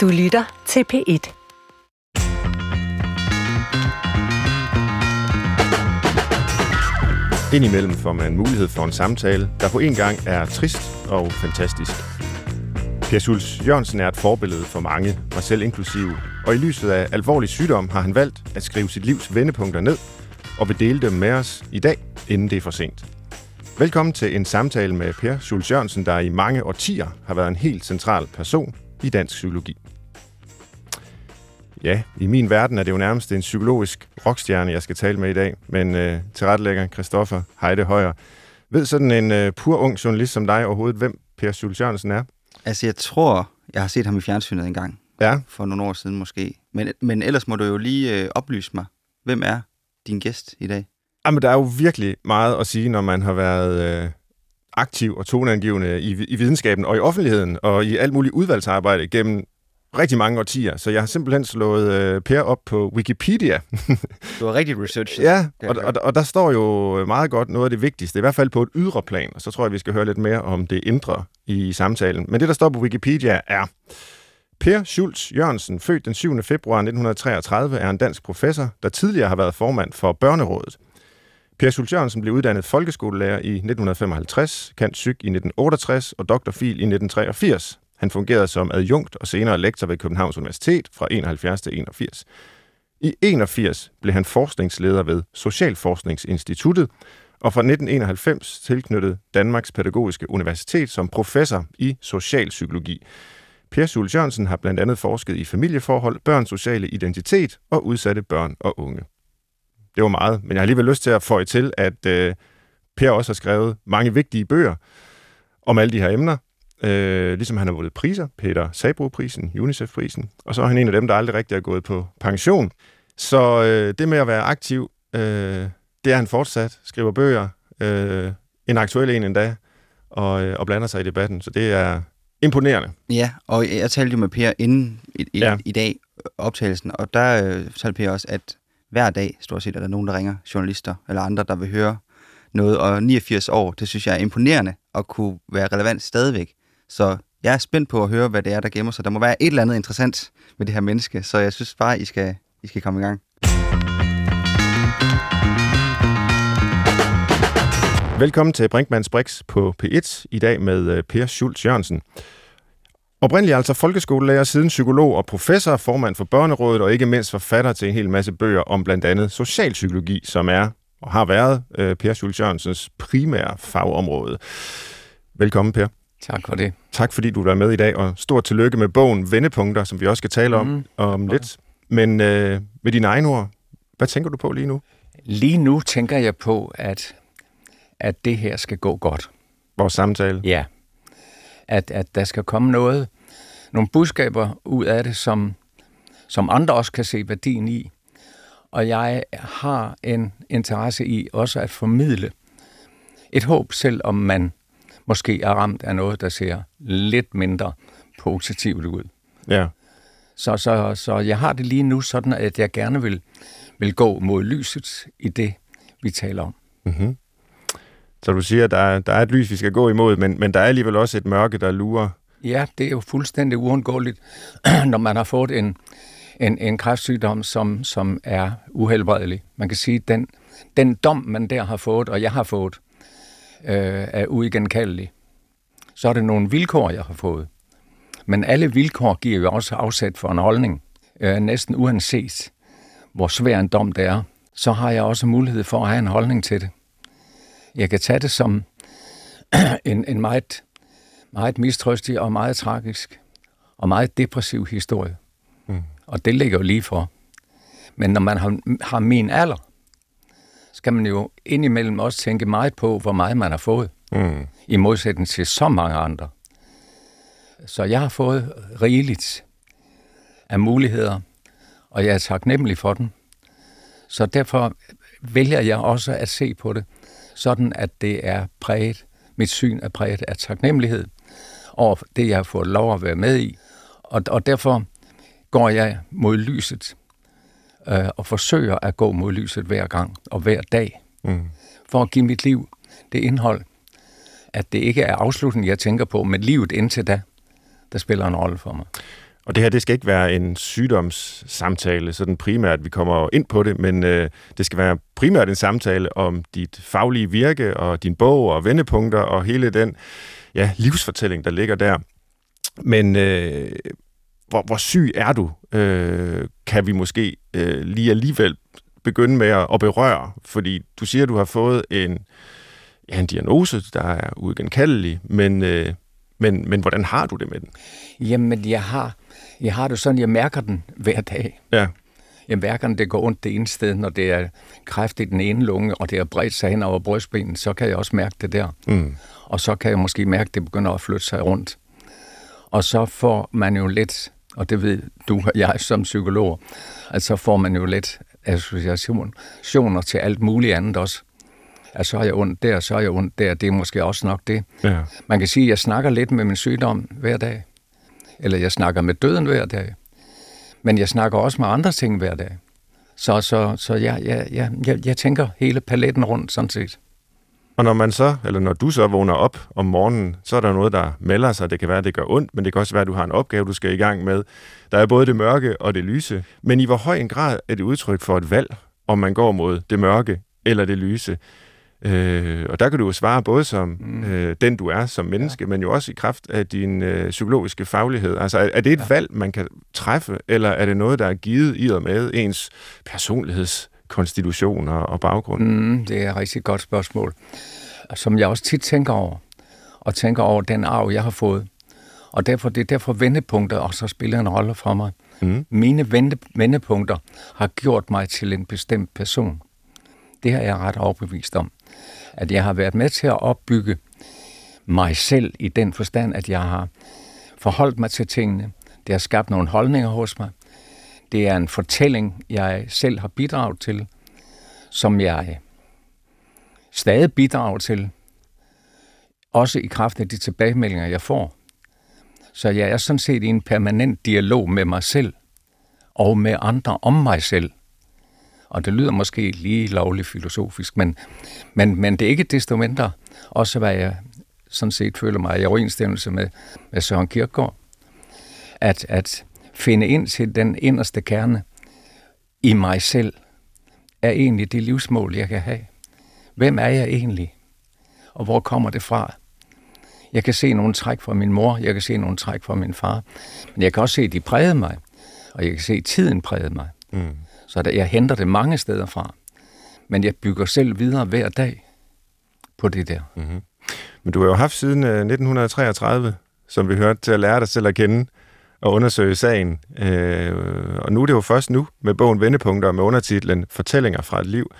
Du lytter til P1. Indimellem får man mulighed for en samtale, der på en gang er trist og fantastisk. Per Schulz Jørgensen er et forbillede for mange, mig selv inklusive, og i lyset af alvorlig sygdom har han valgt at skrive sit livs vendepunkter ned og vil dele dem med os i dag, inden det er for sent. Velkommen til en samtale med Per Schulz Jørgensen, der i mange årtier har været en helt central person i dansk psykologi. Ja, i min verden er det jo nærmest en psykologisk rockstjerne, jeg skal tale med i dag, men øh, tilrettelægger Christoffer Heide Højer. Ved sådan en øh, pur ung journalist som dig overhovedet, hvem Per Schulz Jørgensen er? Altså, jeg tror, jeg har set ham i fjernsynet en gang. Ja. For nogle år siden måske. Men, men ellers må du jo lige øh, oplyse mig. Hvem er din gæst i dag? Jamen, der er jo virkelig meget at sige, når man har været øh, aktiv og toneangivende i, i videnskaben og i offentligheden og i alt muligt udvalgsarbejde gennem rigtig mange årtier. Så jeg har simpelthen slået øh, Per op på Wikipedia. Du har rigtig research. ja, og, og, og der står jo meget godt noget af det vigtigste, i hvert fald på et ydre plan, og så tror jeg, vi skal høre lidt mere om det indre i samtalen. Men det, der står på Wikipedia, er... Per Schulz Jørgensen, født den 7. februar 1933, er en dansk professor, der tidligere har været formand for Børnerådet. Per Schulz Jørgensen blev uddannet folkeskolelærer i 1955, kant psyk i 1968 og doktorfil i 1983. Han fungerede som adjunkt og senere lektor ved Københavns Universitet fra 71 til 81. I 81 blev han forskningsleder ved Socialforskningsinstituttet, og fra 1991 tilknyttet Danmarks Pædagogiske Universitet som professor i socialpsykologi. Per Schulz Jørgensen har blandt andet forsket i familieforhold, børns sociale identitet og udsatte børn og unge. Det var meget, men jeg har alligevel lyst til at få til, at øh, Per også har skrevet mange vigtige bøger om alle de her emner, øh, ligesom han har vundet priser, Peter Sabro-prisen, UNICEF-prisen, og så er han en af dem, der aldrig rigtig er gået på pension. Så øh, det med at være aktiv, øh, det er han fortsat, skriver bøger, øh, en aktuel en endda, og, øh, og blander sig i debatten, så det er imponerende. Ja, og jeg talte jo med Per inden i, i, Ja. i dag, optagelsen, og der øh, talte Per også, at hver dag, stort set, er der nogen, der ringer, journalister eller andre, der vil høre noget, og 89 år, det synes jeg er imponerende at kunne være relevant stadigvæk. Så jeg er spændt på at høre, hvad det er, der gemmer sig. Der må være et eller andet interessant med det her menneske, så jeg synes bare, I skal, I skal komme i gang. Velkommen til Brinkmanns Brix på P1 i dag med øh, Per Schulz Jørgensen. Oprindeligt altså folkeskolelærer, siden psykolog og professor, formand for Børnerådet og ikke mindst forfatter til en hel masse bøger om blandt andet socialpsykologi, som er og har været øh, Per Schulz Jørgensens primære fagområde. Velkommen, Per. Tak for det. Tak fordi du er med i dag, og stort tillykke med bogen Vendepunkter, som vi også skal tale om Mhm. om lidt. Men øh, med dine egne ord, hvad tænker du på lige nu? Lige nu tænker jeg på, at, at det her skal gå godt. Vores samtale. Ja. At, at der skal komme noget, nogle budskaber ud af det, som, som andre også kan se værdien i. Og jeg har en interesse i også at formidle et håb, selv om man måske er ramt af noget, der ser lidt mindre positivt ud. Ja. Så, så, så jeg har det lige nu sådan, at jeg gerne vil, vil gå mod lyset i det, vi taler om. Mm-hmm. Så du siger, at der er, der er et lys, vi skal gå imod, men, men der er alligevel også et mørke, der lurer. Ja, det er jo fuldstændig uundgåeligt, når man har fået en, en, en kræftsygdom, som, som er uhelbredelig. Man kan sige, at den, den dom, man der har fået, og jeg har fået, øh, er uigenkaldelig. Så er det nogle vilkår, jeg har fået. Men alle vilkår giver jo også afsæt for en holdning. Øh, næsten uanset, hvor svær en dom det er, så har jeg også mulighed for at have en holdning til det. Jeg kan tage det som en, en meget, meget mistrøstig og meget tragisk og meget depressiv historie. Mm. Og det ligger jo lige for. Men når man har, har min alder, skal man jo indimellem også tænke meget på, hvor meget man har fået, Mm. i modsætning til så mange andre. Så jeg har fået rigeligt af muligheder, og jeg er taknemmelig for den. Så derfor vælger jeg også at se på det, sådan at det er præget, mit syn er præget af taknemmelighed over det, jeg har fået lov at være med i. Og, og derfor går jeg mod lyset øh, og forsøger at gå mod lyset hver gang og hver dag, Mm. for at give mit liv det indhold, at det ikke er afslutningen, jeg tænker på, men livet indtil da, der spiller en rolle for mig. og det her, det skal ikke være en sygdomssamtale, sådan primært, vi kommer ind på det, men øh, det skal være primært en samtale om dit faglige virke og din bog og vendepunkter og hele den ja, livsfortælling, der ligger der. Men øh, hvor, hvor syg er du, øh, kan vi måske øh, lige alligevel begynde med at, at berøre, fordi du siger, at du har fået en, ja, en diagnose, der er uigenkaldelig, men, øh, men, men hvordan har du det med den? Jamen, jeg har, jeg har det sådan, jeg mærker den hver dag. Ja. Jeg mærker, at det går ondt det ene sted, når det er kræft i den ene lunge, og det er bredt sig hen over brystbenen, så kan jeg også mærke det der. Mm. Og så kan jeg måske mærke, at det begynder at flytte sig rundt. Og så får man jo lidt, og det ved du og jeg som psykolog, at så får man jo lidt associationer til alt muligt andet også. At så er jeg ondt der, så er jeg ondt der. Det er måske også nok det. Ja. Man kan sige, at jeg snakker lidt med min sygdom hver dag. Eller jeg snakker med døden hver dag. Men jeg snakker også med andre ting hver dag. Så, så, så jeg, jeg, jeg, jeg, jeg tænker hele paletten rundt, sådan set. Og når man så, eller når du så vågner op om morgenen, så er der noget, der melder sig. Det kan være, at det gør ondt, men det kan også være, at du har en opgave, du skal i gang med. Der er både det mørke og det lyse. Men i hvor høj en grad er det udtryk for et valg, om man går mod det mørke eller det lyse? Øh, og der kan du jo svare både som mm. øh, den, du er som menneske, ja. men jo også i kraft af din øh, psykologiske faglighed. Altså, er, er det et ja. valg, man kan træffe, eller er det noget, der er givet i og med ens og, og baggrund? Mm, det er et rigtig godt spørgsmål, som jeg også tit tænker over, og tænker over den arv, jeg har fået. Og derfor, det er derfor vendepunkter også spiller en rolle for mig. Mm. Mine vende, vendepunkter har gjort mig til en bestemt person. Det har jeg ret overbevist om at jeg har været med til at opbygge mig selv i den forstand, at jeg har forholdt mig til tingene. Det har skabt nogle holdninger hos mig. Det er en fortælling, jeg selv har bidraget til, som jeg stadig bidrager til, også i kraft af de tilbagemeldinger, jeg får. Så jeg er sådan set i en permanent dialog med mig selv og med andre om mig selv. Og det lyder måske lige lovligt filosofisk, men, men, men det er ikke desto mindre også, hvad jeg sådan set føler mig i overensstemmelse med, med Søren Kierkegaard. At, at finde ind til den inderste kerne i mig selv, er egentlig det livsmål, jeg kan have. Hvem er jeg egentlig? Og hvor kommer det fra? Jeg kan se nogle træk fra min mor, jeg kan se nogle træk fra min far, men jeg kan også se, at de prægede mig, og jeg kan se, at tiden prægede mig. Mm. Så der, jeg henter det mange steder fra. Men jeg bygger selv videre hver dag på det der. Mm-hmm. Men du har jo haft siden 1933, øh, som vi hørte, til at lære dig selv at kende og undersøge sagen. Øh, og nu er det jo først nu med bogen Vendepunkter med undertitlen Fortællinger fra et liv,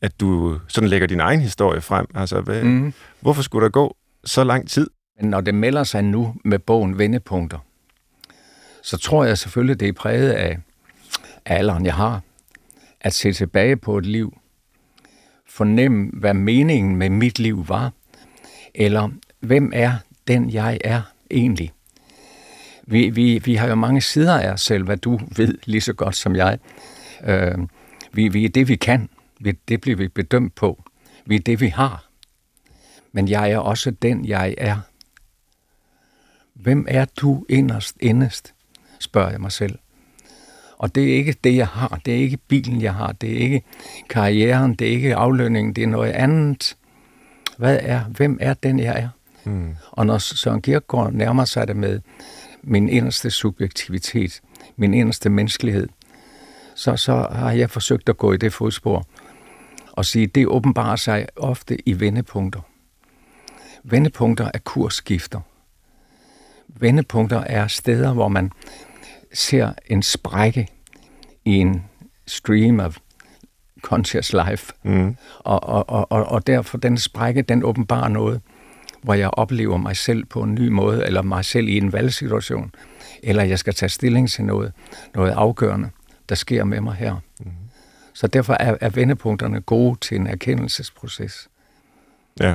at du sådan lægger din egen historie frem. Altså, hvad, mm. hvorfor skulle der gå så lang tid? Men når det melder sig nu med bogen Vendepunkter, så tror jeg selvfølgelig, det er præget af alderen, jeg har at se tilbage på et liv, fornemme, hvad meningen med mit liv var, eller hvem er den, jeg er egentlig. Vi, vi, vi har jo mange sider af os selv, hvad du ved lige så godt som jeg. Øh, vi, vi er det, vi kan. Vi, det bliver vi bedømt på. Vi er det, vi har. Men jeg er også den, jeg er. Hvem er du inderst, endest, spørger jeg mig selv. Og det er ikke det, jeg har. Det er ikke bilen, jeg har. Det er ikke karrieren. Det er ikke aflønningen. Det er noget andet. Hvad er, hvem er den, jeg er? Mm. Og når Søren Kierkegaard nærmer sig det med min inderste subjektivitet, min inderste menneskelighed, så, så har jeg forsøgt at gå i det fodspor og sige, det åbenbarer sig ofte i vendepunkter. Vendepunkter er kursskifter. Vendepunkter er steder, hvor man ser en sprække i en stream of conscious life. Mm. Og, og, og, og derfor den sprække, den åbenbarer noget, hvor jeg oplever mig selv på en ny måde, eller mig selv i en valgsituation, eller jeg skal tage stilling til noget, noget afgørende, der sker med mig her. Mm. Så derfor er, er vendepunkterne gode til en erkendelsesproces. Ja.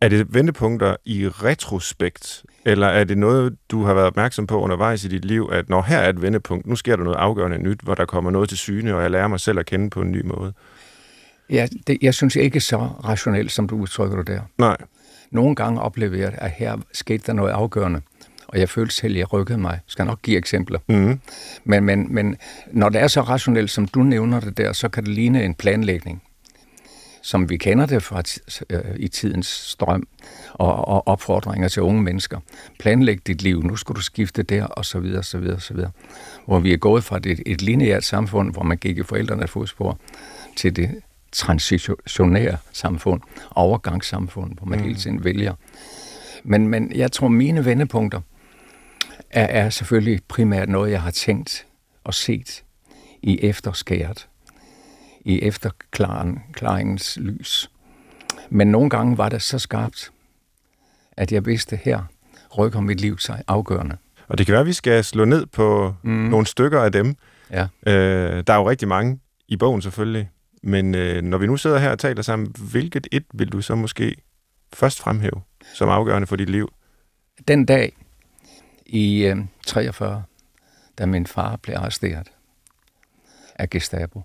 Er det vendepunkter i retrospekt, eller er det noget, du har været opmærksom på undervejs i dit liv, at når her er et vendepunkt, nu sker der noget afgørende nyt, hvor der kommer noget til syne, og jeg lærer mig selv at kende på en ny måde? Ja, det, jeg synes ikke så rationelt, som du udtrykker det der. Nej. Nogle gange oplever jeg, at her skete der noget afgørende, Og jeg følte selv, at jeg rykkede mig. Jeg skal nok give eksempler. Mm. Men, men, men når det er så rationelt, som du nævner det der, så kan det ligne en planlægning, som vi kender det fra øh, i tidens strøm og, og opfordringer til unge mennesker. Planlæg dit liv, nu skal du skifte der, og så videre, så videre, så videre. Hvor vi er gået fra et, et lineært samfund, hvor man gik i forældrenes fodspor, til det transitionære samfund, overgangssamfund, hvor man mm. hele tiden vælger. Men, men jeg tror, mine vendepunkter er, er selvfølgelig primært noget, jeg har tænkt og set i efterskæret, i efterklaringens lys. Men nogle gange var det så skarpt, at jeg vidste, her rykker mit liv sig afgørende. Og det kan være, at vi skal slå ned på mm. nogle stykker af dem. Ja. Øh, der er jo rigtig mange i bogen selvfølgelig. Men øh, når vi nu sidder her og taler sammen, hvilket et vil du så måske først fremhæve som afgørende for dit liv? Den dag i øh, 43, da min far blev arresteret af Gestapo,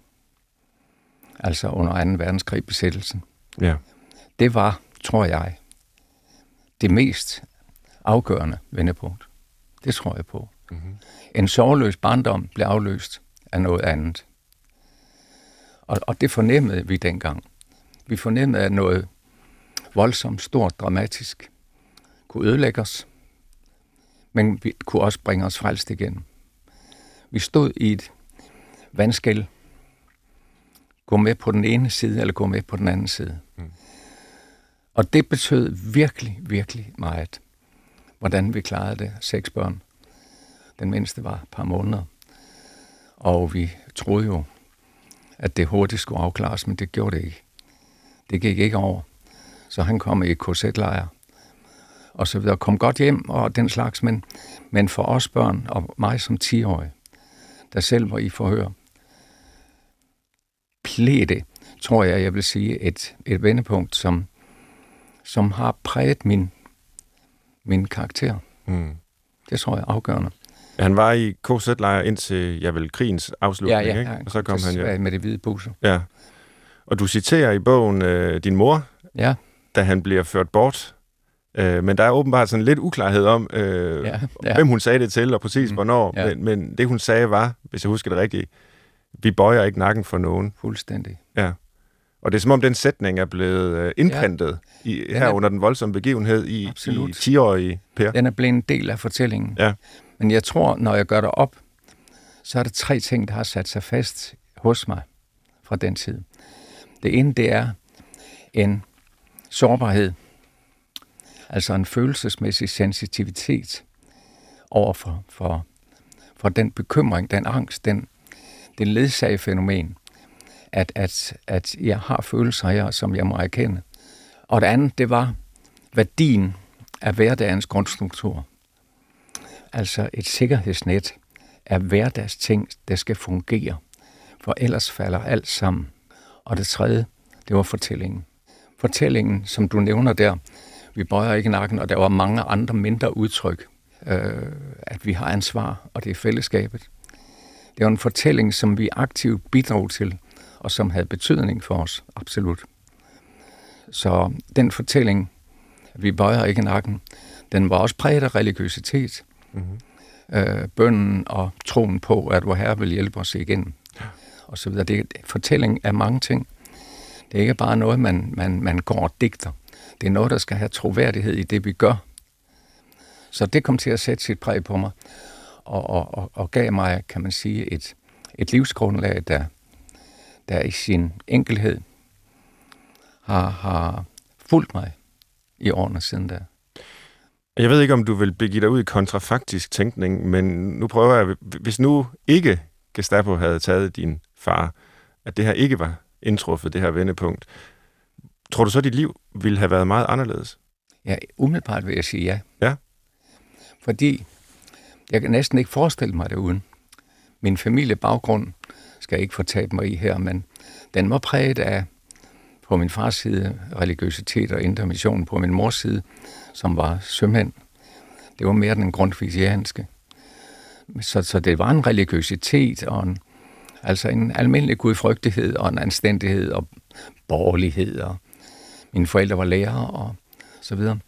altså under 2. verdenskrig besættelsen, ja. det var, tror jeg, det mest afgørende vendepunkt. Det tror jeg på. Mm-hmm. En sorgløs barndom blev afløst af noget andet. Og, og det fornemmede vi dengang. Vi fornemmede, at noget voldsomt, stort, dramatisk kunne ødelægge os, men vi kunne også bringe os frelst igen. Vi stod i et vandskæld, gå med på den ene side, eller gå med på den anden side. Mm. Og det betød virkelig, virkelig meget, hvordan vi klarede det. Seks børn. Den mindste var et par måneder. Og vi troede jo, at det hurtigt skulle afklares, men det gjorde det ikke. Det gik ikke over. Så han kom i korsetlejr og så videre. Kom godt hjem og den slags, men, men for os børn og mig som 10-årig, der selv var i forhør, blev det, tror jeg, jeg vil sige, et, et vendepunkt, som, som har præget min, min karakter. Mm. Det tror jeg er afgørende. Han var i KZ-lejr indtil, ja vel, krigens afslutning, ja, ja, ikke? Og så kom han ja. Med det hvide buse. Ja. Og du citerer i bogen øh, din mor, ja. da han bliver ført bort. Øh, men der er åbenbart sådan lidt uklarhed om, øh, ja, ja. hvem hun sagde det til, og præcis mm, hvornår. Ja. Men, men det hun sagde var, hvis jeg husker det rigtigt, vi bøjer ikke nakken for nogen. Fuldstændig. Ja. Og det er som om den sætning er blevet øh, indprintet ja. i, her er, under den voldsomme begivenhed i, i 10-årige Per. Den er blevet en del af fortællingen. Ja. Men jeg tror, når jeg gør det op, så er der tre ting, der har sat sig fast hos mig fra den tid. Det ene, det er en sårbarhed, altså en følelsesmæssig sensitivitet over for, for, for den bekymring, den angst, den, den ledsagefænomen, at, at, at jeg har følelser her, som jeg må erkende. Og det andet, det var værdien af hverdagens grundstruktur. Altså et sikkerhedsnet af hverdagsting, der skal fungere, for ellers falder alt sammen. Og det tredje, det var fortællingen. Fortællingen, som du nævner der, vi bøjer ikke nakken, og der var mange andre mindre udtryk, øh, at vi har ansvar, og det er fællesskabet. Det var en fortælling, som vi aktivt bidrog til, og som havde betydning for os, absolut. Så den fortælling, vi bøjer ikke nakken, den var også præget af religiøsitet. Mm-hmm. Øh, bønden og troen på, at vor Herre vil hjælpe os igen. Og så videre. Det er fortælling af mange ting. Det er ikke bare noget, man, man, man går og digter. Det er noget, der skal have troværdighed i det, vi gør. Så det kom til at sætte sit præg på mig, og, og, og, og gav mig, kan man sige, et, et livsgrundlag, der, der i sin enkelhed har, har fulgt mig i årene siden da. Jeg ved ikke, om du vil begive dig ud i kontrafaktisk tænkning, men nu prøver jeg, hvis nu ikke Gestapo havde taget din far, at det her ikke var indtruffet, det her vendepunkt, tror du så, at dit liv ville have været meget anderledes? Ja, umiddelbart vil jeg sige ja. Ja? Fordi jeg kan næsten ikke forestille mig det uden. Min familiebaggrund skal jeg ikke fortabe mig i her, men den var præget af på min fars side religiøsitet og intermission på min mors side, som var sømænd. Det var mere den grundfisianske. Så, så det var en religiøsitet og en, altså en almindelig gudfrygtighed og en anstændighed og borgerlighed. Og mine forældre var lærere og så videre.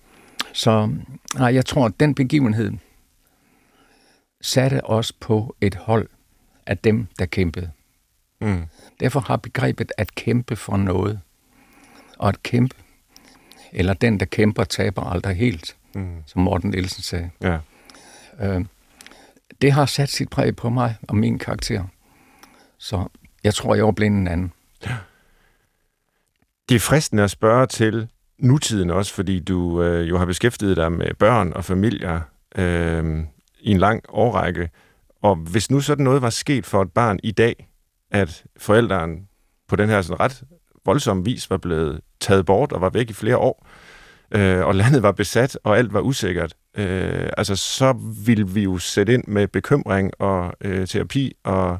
Så nej, jeg tror, at den begivenhed satte os på et hold af dem, der kæmpede. Mm. Derfor har begrebet at kæmpe for noget, og at kæmpe, eller den, der kæmper, taber aldrig helt, Mm. som Morten Nielsen sagde. Ja. Øh, det har sat sit præg på mig og min karakter. Så jeg tror, jeg var blind en anden. Det er fristende at spørge til nutiden også, fordi du øh, jo har beskæftiget dig med børn og familier øh, i en lang årrække. Og hvis nu sådan noget var sket for et barn i dag, at forældrene på den her sådan ret voldsomme vis var blevet taget bort og var væk i flere år, øh, og landet var besat, og alt var usikkert, øh, altså så ville vi jo sætte ind med bekymring og øh, terapi og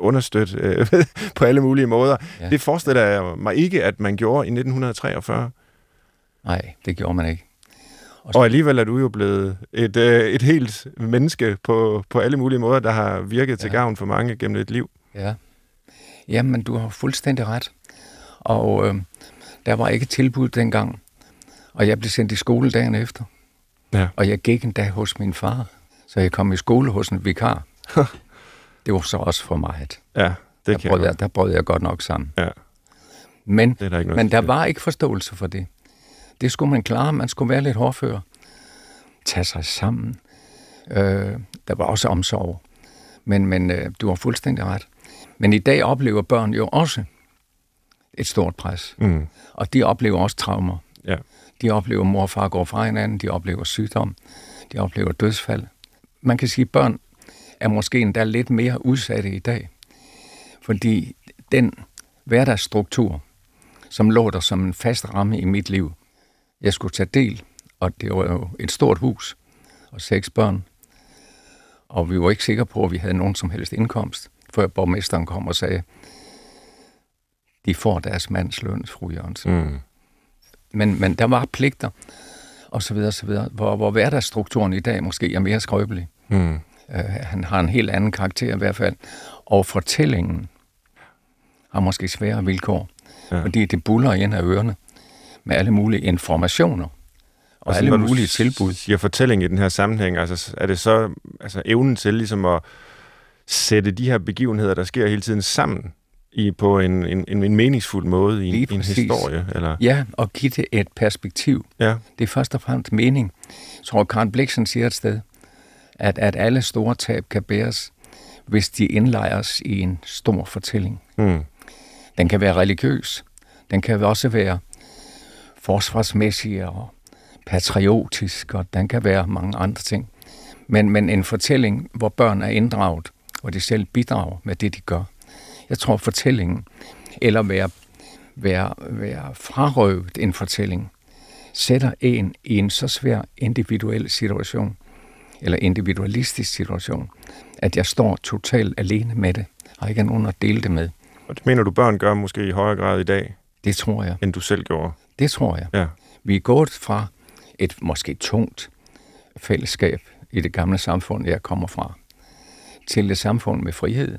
understøtte øh, på alle mulige måder. Ja. Det forestiller jeg mig ikke, at man gjorde i 1943. Nej, det gjorde man ikke. Og alligevel er du jo blevet et, øh, et helt menneske på, på alle mulige måder, der har virket til Ja. gavn for mange gennem et liv. Ja. Jamen, du har fuldstændig ret. Og øh, der var ikke tilbud dengang. Og jeg blev sendt i skole dagen efter. Ja. Og jeg gik en dag hos min far. Så jeg kom i skole hos en vikar. det var så også for meget. Ja, Der det kan brød, jeg jeg, der brød jeg godt nok sammen. Ja. Men, Det er der ikke men der var ikke forståelse for det. Det skulle man klare. Man skulle være lidt hårdfør. Tage sig sammen. Øh, der var også omsorg. Men, men øh, du har fuldstændig ret. Men i dag oplever børn jo også et stort pres. Mm. Og de oplever også traumer. Ja. De oplever, at mor og far går fra hinanden. De oplever sygdom. De oplever dødsfald. Man kan sige, at børn er måske endda lidt mere udsatte i dag. Fordi den hverdagsstruktur, som lå der som en fast ramme i mit liv, jeg skulle tage del, og det var jo et stort hus og seks børn, og vi var ikke sikre på, at vi havde nogen som helst indkomst, før borgmesteren kom og sagde, de får deres mands løn, fru Jørgensen. Mm. Men, men der var pligter, og så videre, så videre, hvor, hvor hverdagsstrukturen i dag måske er mere skrøbelig. Mm. Uh, han har en helt anden karakter i hvert fald. Og fortællingen har måske svære vilkår, Ja. fordi det buller ind af ørerne med alle mulige informationer og Altså, alle mulige tilbud. siger fortælling i den her sammenhæng, altså er det så altså, evnen til ligesom at sætte de her begivenheder, der sker hele tiden sammen i, på en, en, en, en meningsfuld måde i i en historie? Eller? Ja, og give det et perspektiv. Ja. Det er først og fremmest mening. Jeg tror, Karen Bliksen siger et sted, at, at alle store tab kan bæres, hvis de indlejres i en stor fortælling. Mm. Den kan være religiøs. Den kan også være forsvarsmæssig og patriotisk, og den kan være mange andre ting. Men, men en fortælling, hvor børn er inddraget, hvor de selv bidrager med det, de gør. Jeg tror, fortællingen, eller være, være, være frarøvet en fortælling, sætter en i en så svær individuel situation, eller individualistisk situation, at jeg står totalt alene med det, og ikke har nogen at dele det med. Og det mener du, børn gør måske i højere grad i dag, Det tror jeg. end du selv gjorde? Det tror jeg. Ja. Vi er gået fra et måske tungt fællesskab i det gamle samfund, jeg kommer fra, til et samfund med frihed.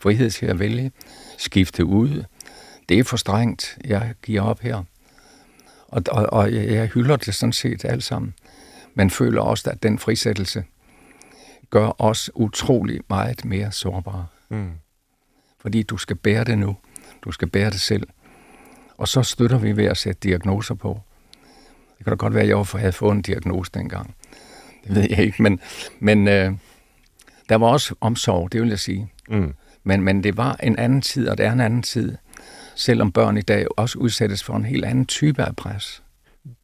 Frihed til at vælge, skifte ud. Det er for strengt. Jeg giver op her. Og, og, og jeg hylder det sådan set alt sammen. Men føler også, at den frisættelse gør os utrolig meget mere sårbare. Mm. Fordi du skal bære det nu. Du skal bære det selv. Og så støtter vi ved at sætte diagnoser på. Det kan da godt være, at jeg havde fået en diagnose dengang. Det ved jeg ikke, men, men øh, der var også omsorg, det vil jeg sige. Mm. Men, men det var en anden tid, og det er en anden tid. Selvom børn i dag også udsættes for en helt anden type af pres.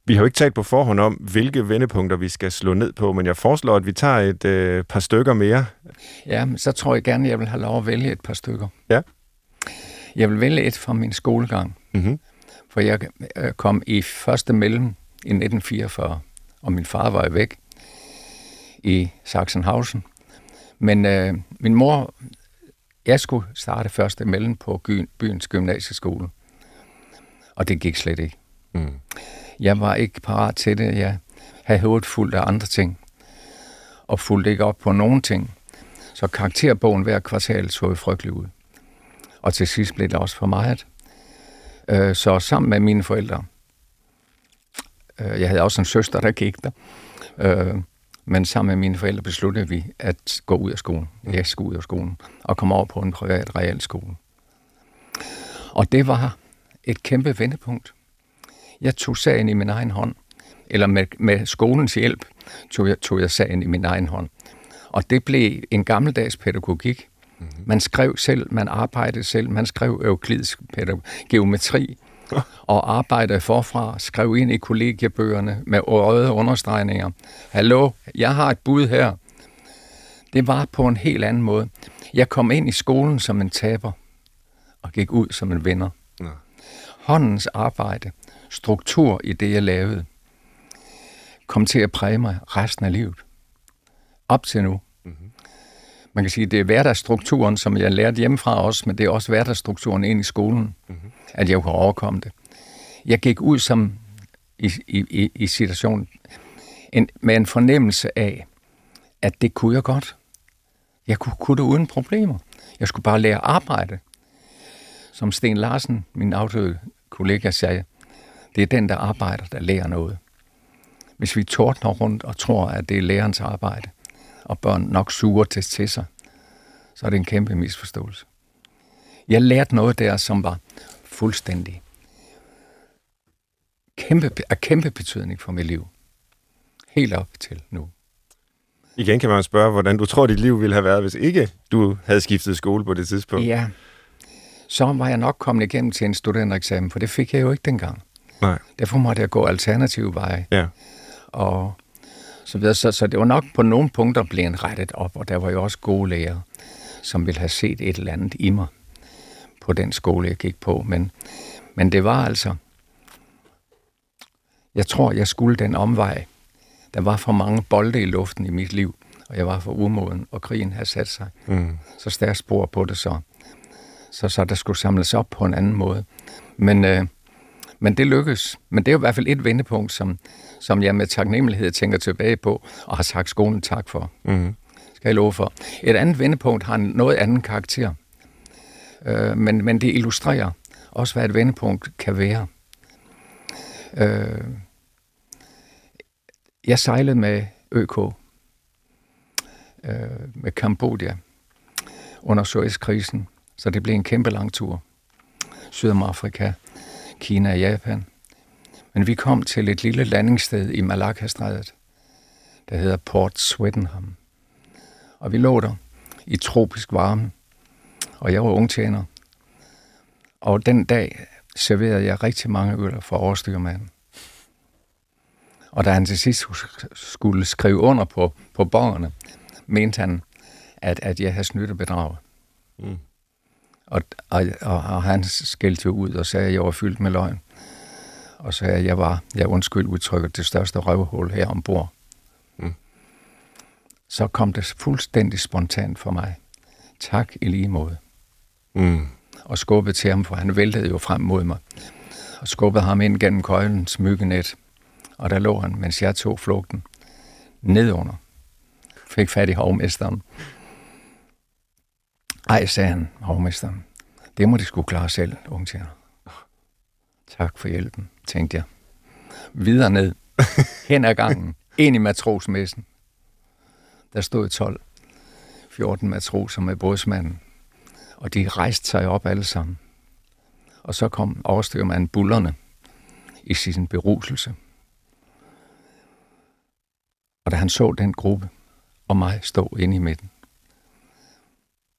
Vi har jo ikke talt på forhånd om, hvilke vendepunkter vi skal slå ned på, men jeg foreslår, at vi tager et øh, par stykker mere. Ja, så tror jeg gerne, at jeg vil have lov at vælge et par stykker. Ja. Jeg vil vælge et fra min skolegang. Mm-hmm. For jeg øh, kom i første mellem i 1944, og min far var væk i Sachsenhausen. Men øh, min mor, jeg skulle starte første mellem på byens gymnasieskole. Og det gik slet ikke. Mm. Jeg var ikke parat til det. Jeg havde hovedet fuldt af andre ting. Og fulgte ikke op på nogen ting. Så karakterbogen hver kvartal så frygtelig ud. Og til sidst blev det også for meget. Øh, Så sammen med mine forældre, øh, jeg havde også en søster, der gik der, øh, Men sammen med mine forældre besluttede vi at gå ud af skolen. Jeg skulle ud af skolen og komme over på en privat realskole. Og det var et kæmpe vendepunkt. Jeg tog sagen i min egen hånd, eller med, med skolens hjælp tog jeg, tog jeg sagen i min egen hånd. Og det blev en gammeldags pædagogik. Mm-hmm. Man skrev selv, man arbejdede selv, man skrev euklidisk geometri, og arbejdede forfra, skrev ind i kollegiebøgerne med røde understregninger. Hallo, jeg har et bud her. Det var på en helt anden måde. Jeg kom ind i skolen som en taber, og gik ud som en vinder. Ja. Håndens arbejde, struktur i det, jeg lavede, kom til at præge mig resten af livet. Op til nu. Mm-hmm. Man kan sige, det er hverdagsstrukturen, som jeg lærte hjemmefra også, men det er også hverdagsstrukturen ind i skolen, mm-hmm at jeg kunne overkomme det. Jeg gik ud som i, i, i situationen en, med en fornemmelse af, at det kunne jeg godt. Jeg kunne, kunne det uden problemer. Jeg skulle bare lære at arbejde. Som Sten Larsen, min afdøde kollega, sagde, det er den, der arbejder, der lærer noget. Hvis vi tordner rundt og tror, at det er lærerens arbejde, og børn nok suger til, til sig, så er det en kæmpe misforståelse. Jeg lærte noget der, som var fuldstændig kæmpe, af kæmpe betydning for mit liv. Helt op til nu. Igen kan man spørge, hvordan du tror, dit liv ville have været, hvis ikke du havde skiftet skole på det tidspunkt. Ja, så var jeg nok kommet igennem til en studentereksamen, for det fik jeg jo ikke dengang. Nej. Derfor måtte jeg gå alternative veje. Ja. Og så videre. Så, så det var nok på nogle punkter blevet rettet op, og der var jo også gode lærere, som ville have set et eller andet i mig på den skole, jeg gik på. Men, men det var altså... Jeg tror, jeg skulle den omvej. Der var for mange bolde i luften i mit liv, og jeg var for umoden, og krigen havde sat sig. Mm. Så stærkt spor på det så. Så, så der skulle samles op på en anden måde. Men, øh, men det lykkedes. Men det er jo i hvert fald et vendepunkt, som, som jeg med taknemmelighed tænker tilbage på, og har sagt skolen tak for. Mm. Skal jeg love for. Et andet vendepunkt har en noget anden karakter. Øh, men, men det illustrerer også, hvad et vendepunkt kan være. Øh, jeg sejlede med ØK, øh, med Kambodja, under Suezkrisen, så det blev en kæmpe lang tur. Sydamerika, Kina og Japan. Men vi kom til et lille landingssted i Malakastrædet, der hedder Port Swettenham. Og vi lå der i tropisk varme, og jeg var ungtjener. Og den dag serverede jeg rigtig mange øl for overstyrmanden. Og da han til sidst skulle skrive under på, på borgerne, mente han, at, at jeg havde snydt og bedraget. Mm. Og, og, og, og han skældte ud og sagde, at jeg var fyldt med løgn. Og sagde, at jeg var, jeg undskyld udtrykket, det største røvhul her ombord. Mm. Så kom det fuldstændig spontant for mig. Tak i lige måde. Mm. Og skubbede til ham, for han væltede jo frem mod mig. Og skubbede ham ind gennem køjlens myggenet. Og der lå han, mens jeg tog flugten, nedunder. Fik fat i hovmesteren. Ej, sagde han, hovmesteren. Det må de skulle klare selv, ungtjener. Tak for hjælpen, tænkte jeg. Videre ned, hen ad gangen, ind i matrosmessen. Der stod 12, 14 matroser med bådsmanden, og de rejste sig op alle sammen. Og så kom overstyrmanden bullerne i sin beruselse. Og da han så den gruppe, og mig stå inde i midten,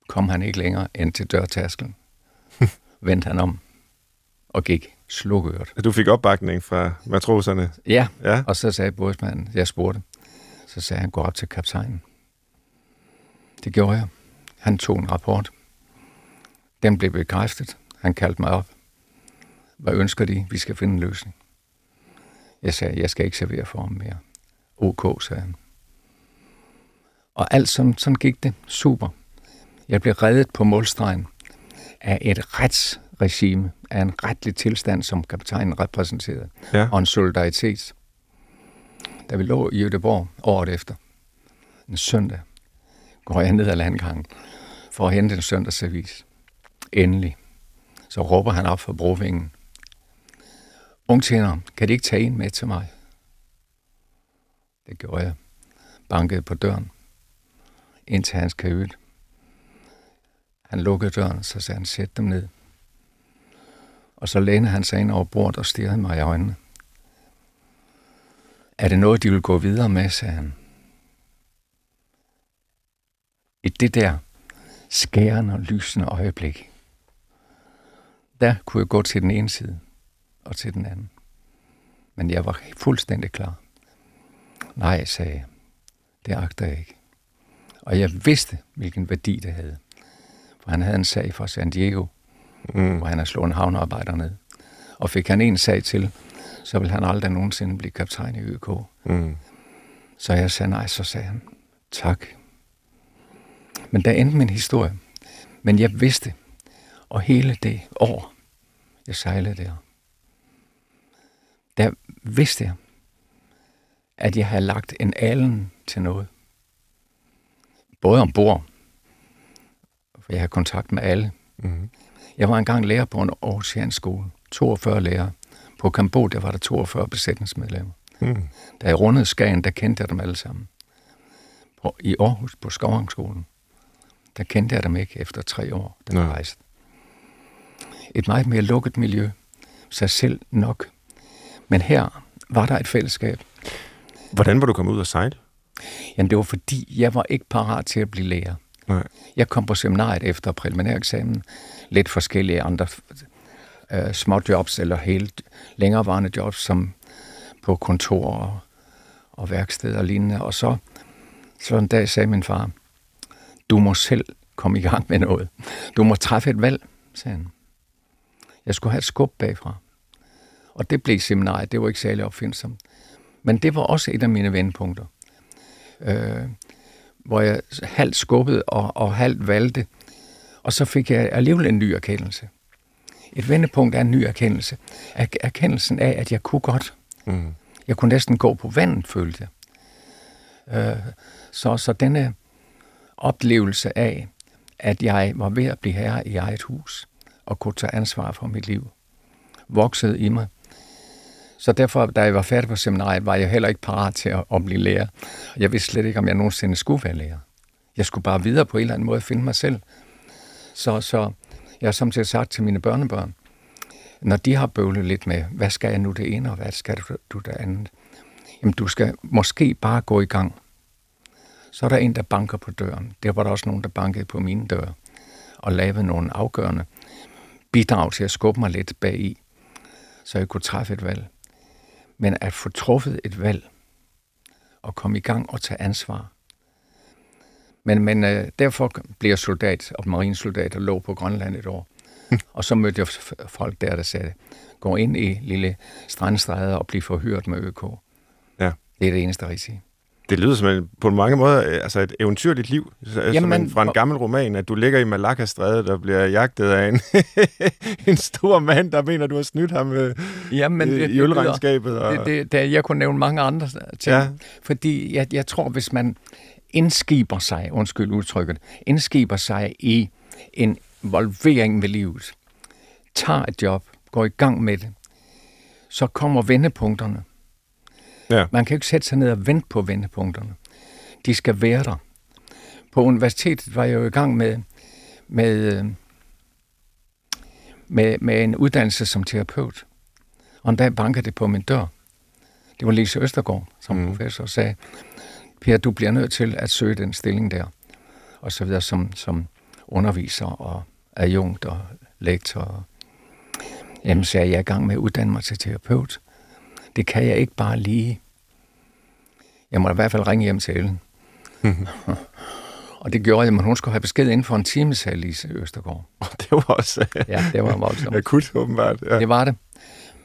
kom han ikke længere end til dørtaskelen. Vendte han om og gik slukøret. Du fik opbakning fra matroserne? Ja, ja. og så sagde bådsmanden, jeg spurgte, så sagde han, gå op til kaptajnen. Det gjorde jeg. Han tog en rapport. Den blev bekræftet. Han kaldte mig op. Hvad ønsker de? Vi skal finde en løsning. Jeg sagde, jeg skal ikke servere for ham mere. OK, sagde han. Og alt sådan, sådan gik det. Super. Jeg blev reddet på målstregen af et retsregime, af en retlig tilstand, som kaptajnen repræsenterede, ja. og en solidaritet. Da vi lå i Göteborg året efter, en søndag, går jeg ned ad landgangen for at hente en søndagsavis. Endelig. Så råber han op for brovingen. Ungtjener, kan de ikke tage en med til mig? Det gjorde jeg. bankede på døren ind til hans kajøt. Han lukkede døren, så sagde han, sæt dem ned. Og så lænede han sig ind over bordet og stirrede mig i øjnene. Er det noget, de vil gå videre med, sagde han. I det der skærende og lysende øjeblik, der kunne jeg gå til den ene side og til den anden. Men jeg var fuldstændig klar. Nej, sagde jeg. Det agter jeg ikke. Og jeg vidste, hvilken værdi det havde. For han havde en sag fra San Diego, mm. hvor han har slået en havnearbejder ned. Og fik han en sag til, så ville han aldrig nogensinde blive kaptajn i ØK. Mm. Så jeg sagde nej, så sagde han, tak. Men der endte min historie. Men jeg vidste, og hele det år, jeg sejlede der, der vidste jeg, at jeg havde lagt en alen til noget. Både ombord, for jeg har kontakt med alle. Mm-hmm. Jeg var engang lærer på en Aarhusiansk skole. 42 lærere. På Kambodja var der 42 besætningsmedlemmer. Mm. Da jeg rundede Skagen, der kendte jeg dem alle sammen. På, I Aarhus på Skovangskolen, der kendte jeg dem ikke efter tre år, da jeg rejste. Et meget mere lukket miljø. Sig selv nok. Men her var der et fællesskab. Hvordan var du kommet ud og sejle? Jamen, det var fordi, jeg var ikke parat til at blive lærer. Nej. Jeg kom på seminariet efter præliminæreksamen. Lidt forskellige andre øh, små jobs eller helt længerevarende jobs, som på kontor og, og værksted og lignende. Og så, så en dag sagde min far, du må selv komme i gang med noget. Du må træffe et valg, sagde han. Jeg skulle have et skub bagfra. Og det blev seminariet. Det var ikke særlig opfindsomt. Men det var også et af mine vendepunkter. Øh, hvor jeg halvt skubbede og, og halvt valgte. Og så fik jeg alligevel en ny erkendelse. Et vendepunkt er en ny erkendelse. Er, erkendelsen af, at jeg kunne godt. Mm. Jeg kunne næsten gå på vandet, følte jeg. Øh, så, så denne oplevelse af, at jeg var ved at blive herre i eget hus og kunne tage ansvar for mit liv, voksede i mig. Så derfor, da jeg var færdig på seminariet, var jeg heller ikke parat til at, at blive lærer. Jeg vidste slet ikke, om jeg nogensinde skulle være lærer. Jeg skulle bare videre på en eller anden måde finde mig selv. Så, så jeg har samtidig sagt til mine børnebørn, når de har bøvlet lidt med, hvad skal jeg nu det ene, og hvad skal du det andet? Jamen, du skal måske bare gå i gang. Så er der en, der banker på døren. Der var der også nogen, der bankede på mine dør og lavede nogle afgørende bidrag til at skubbe mig lidt bag i, så jeg kunne træffe et valg. Men at få truffet et valg og komme i gang og tage ansvar. Men, men øh, derfor blev jeg soldat og marinsoldat og lå på Grønland et år. og så mødte jeg folk der, der sagde, gå ind i lille strandstræder og blive forhørt med ØK. Ja. Det er det eneste, jeg siger. Det lyder som på mange måder øh, altså et eventyrligt liv, Jamen, som en, fra en gammel roman, at du ligger i Malakka-strædet og bliver jagtet af en, en stor mand, der mener, du har snydt ham med, Jamen, det, i ølregnskabet. Og... Det, det, det, jeg kunne nævne mange andre ting, ja. fordi jeg, jeg tror, hvis man indskiber sig, undskyld udtrykket, indskiber sig i en involvering med livet, tager et job, går i gang med det, så kommer vendepunkterne. Ja. Man kan ikke sætte sig ned og vente på vendepunkterne. De skal være der. På universitetet var jeg jo i gang med, med, med, med en uddannelse som terapeut. Og en dag bankede det på min dør. Det var Lise Østergaard, som mm. professor, sagde, Per, du bliver nødt til at søge den stilling der. Og så videre som, som underviser og adjunkt og lektor. Jamen, så er jeg i gang med at uddanne mig til terapeut. Det kan jeg ikke bare lige. Jeg må i hvert fald ringe hjem til Ellen. og det gjorde jeg, men hun skulle have besked inden for en time, sagde Lise Østergaard. det var også... ja, det var voldsomt. Akut, åbenbart. Ja. Det var det.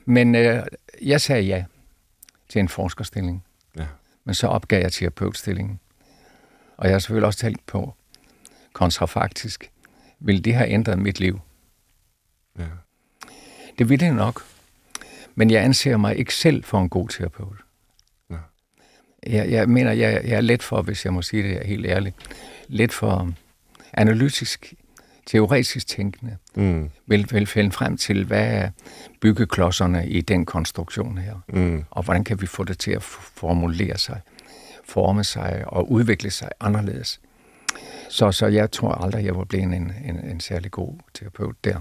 Men øh, jeg sagde ja til en forskerstilling. Ja. Men så opgav jeg terapeutstillingen. Og jeg har selvfølgelig også tænkt på, kontrafaktisk, vil det have ændret mit liv? Ja. Det ville det nok. Men jeg anser mig ikke selv for en god terapeut. Ja. Jeg, jeg mener, jeg, jeg er let for, hvis jeg må sige det helt ærligt, let for analytisk, teoretisk tænkende, mm. vil, vil finde frem til, hvad er byggeklodserne i den konstruktion her, mm. og hvordan kan vi få det til at formulere sig forme sig og udvikle sig anderledes. Så, så jeg tror aldrig, jeg var blevet en, en, en særlig god terapeut der.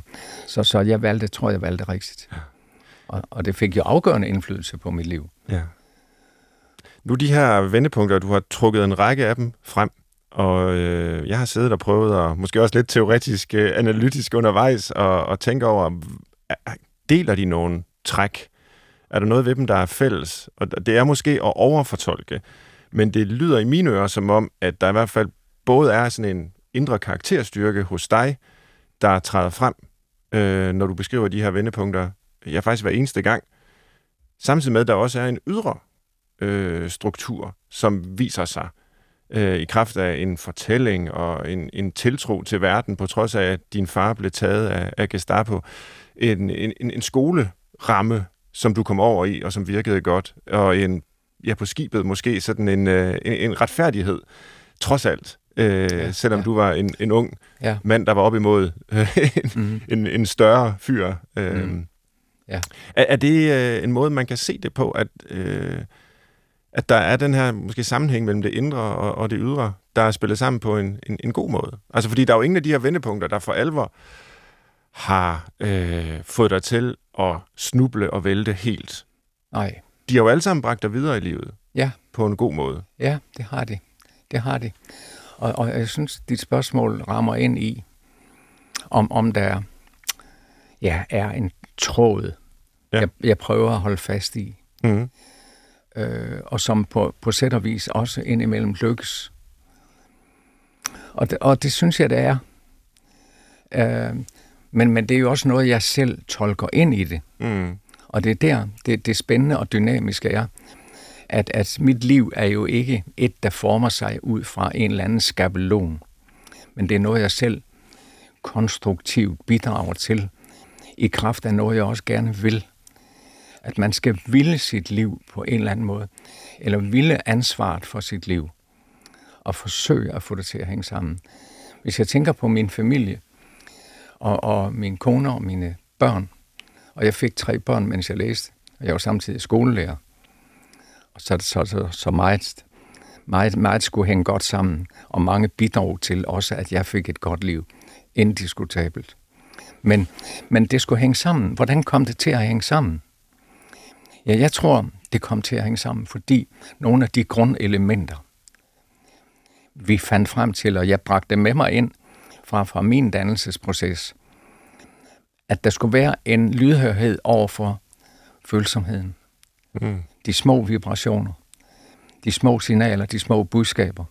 Så, så jeg valgte, tror jeg valgte rigtigt. Ja. Og, og det fik jo afgørende indflydelse på mit liv. Ja. Nu de her vendepunkter, du har trukket en række af dem frem, og øh, jeg har siddet og prøvet, og måske også lidt teoretisk, øh, analytisk undervejs, og, og tænke over, deler de nogle træk? Er der noget ved dem, der er fælles? Og det er måske at overfortolke, men det lyder i mine ører som om, at der i hvert fald både er sådan en indre karakterstyrke hos dig, der træder frem, øh, når du beskriver de her vendepunkter, ja faktisk hver eneste gang, samtidig med, at der også er en ydre øh, struktur, som viser sig øh, i kraft af en fortælling og en, en tiltro til verden, på trods af, at din far blev taget af, af Gestapo. En, en, en skoleramme, som du kom over i, og som virkede godt, og en, ja, på skibet måske sådan en, øh, en, en retfærdighed, trods alt, øh, ja, selvom ja. du var en, en ung ja. mand, der var op imod øh, en, mm. en, en større fyr. Øh, mm. Ja. er, er det øh, en måde, man kan se det på, at, øh, at der er den her måske sammenhæng mellem det indre og, og det ydre, der er spillet sammen på en, en, en god måde? Altså fordi der er jo ingen af de her vendepunkter, der for alvor har øh, fået dig til at snuble og vælte helt. Nej. De har jo alle sammen bragt dig videre i livet. Ja. På en god måde. Ja, det har de. Det har de. Og, og jeg synes, dit spørgsmål rammer ind i, om, om der ja, er en tråd, ja. jeg, jeg prøver at holde fast i. Mm. Øh, og som på, på sæt og vis også indimellem lykkes. Og det, og det synes jeg, det er. Øh, men, men det er jo også noget, jeg selv tolker ind i det. Mm. Og det er der, det, det spændende og dynamiske er, at, at mit liv er jo ikke et, der former sig ud fra en eller anden skabelon. Men det er noget, jeg selv konstruktivt bidrager til, i kraft af noget, jeg også gerne vil. At man skal ville sit liv på en eller anden måde, eller ville ansvaret for sit liv, og forsøge at få det til at hænge sammen. Hvis jeg tænker på min familie, og, og min kone og mine børn, og jeg fik tre børn, mens jeg læste, og jeg var samtidig skolelærer, og så, så, så, så meget, meget, meget skulle hænge godt sammen, og mange bidrog til også, at jeg fik et godt liv. Indiskutabelt. Men, men det skulle hænge sammen. Hvordan kom det til at hænge sammen? Ja, jeg tror, det kom til at hænge sammen, fordi nogle af de grundelementer, vi fandt frem til, og jeg bragte med mig ind fra, fra min dannelsesproces, at der skulle være en lydhørhed over for følsomheden. Mm de små vibrationer, de små signaler, de små budskaber.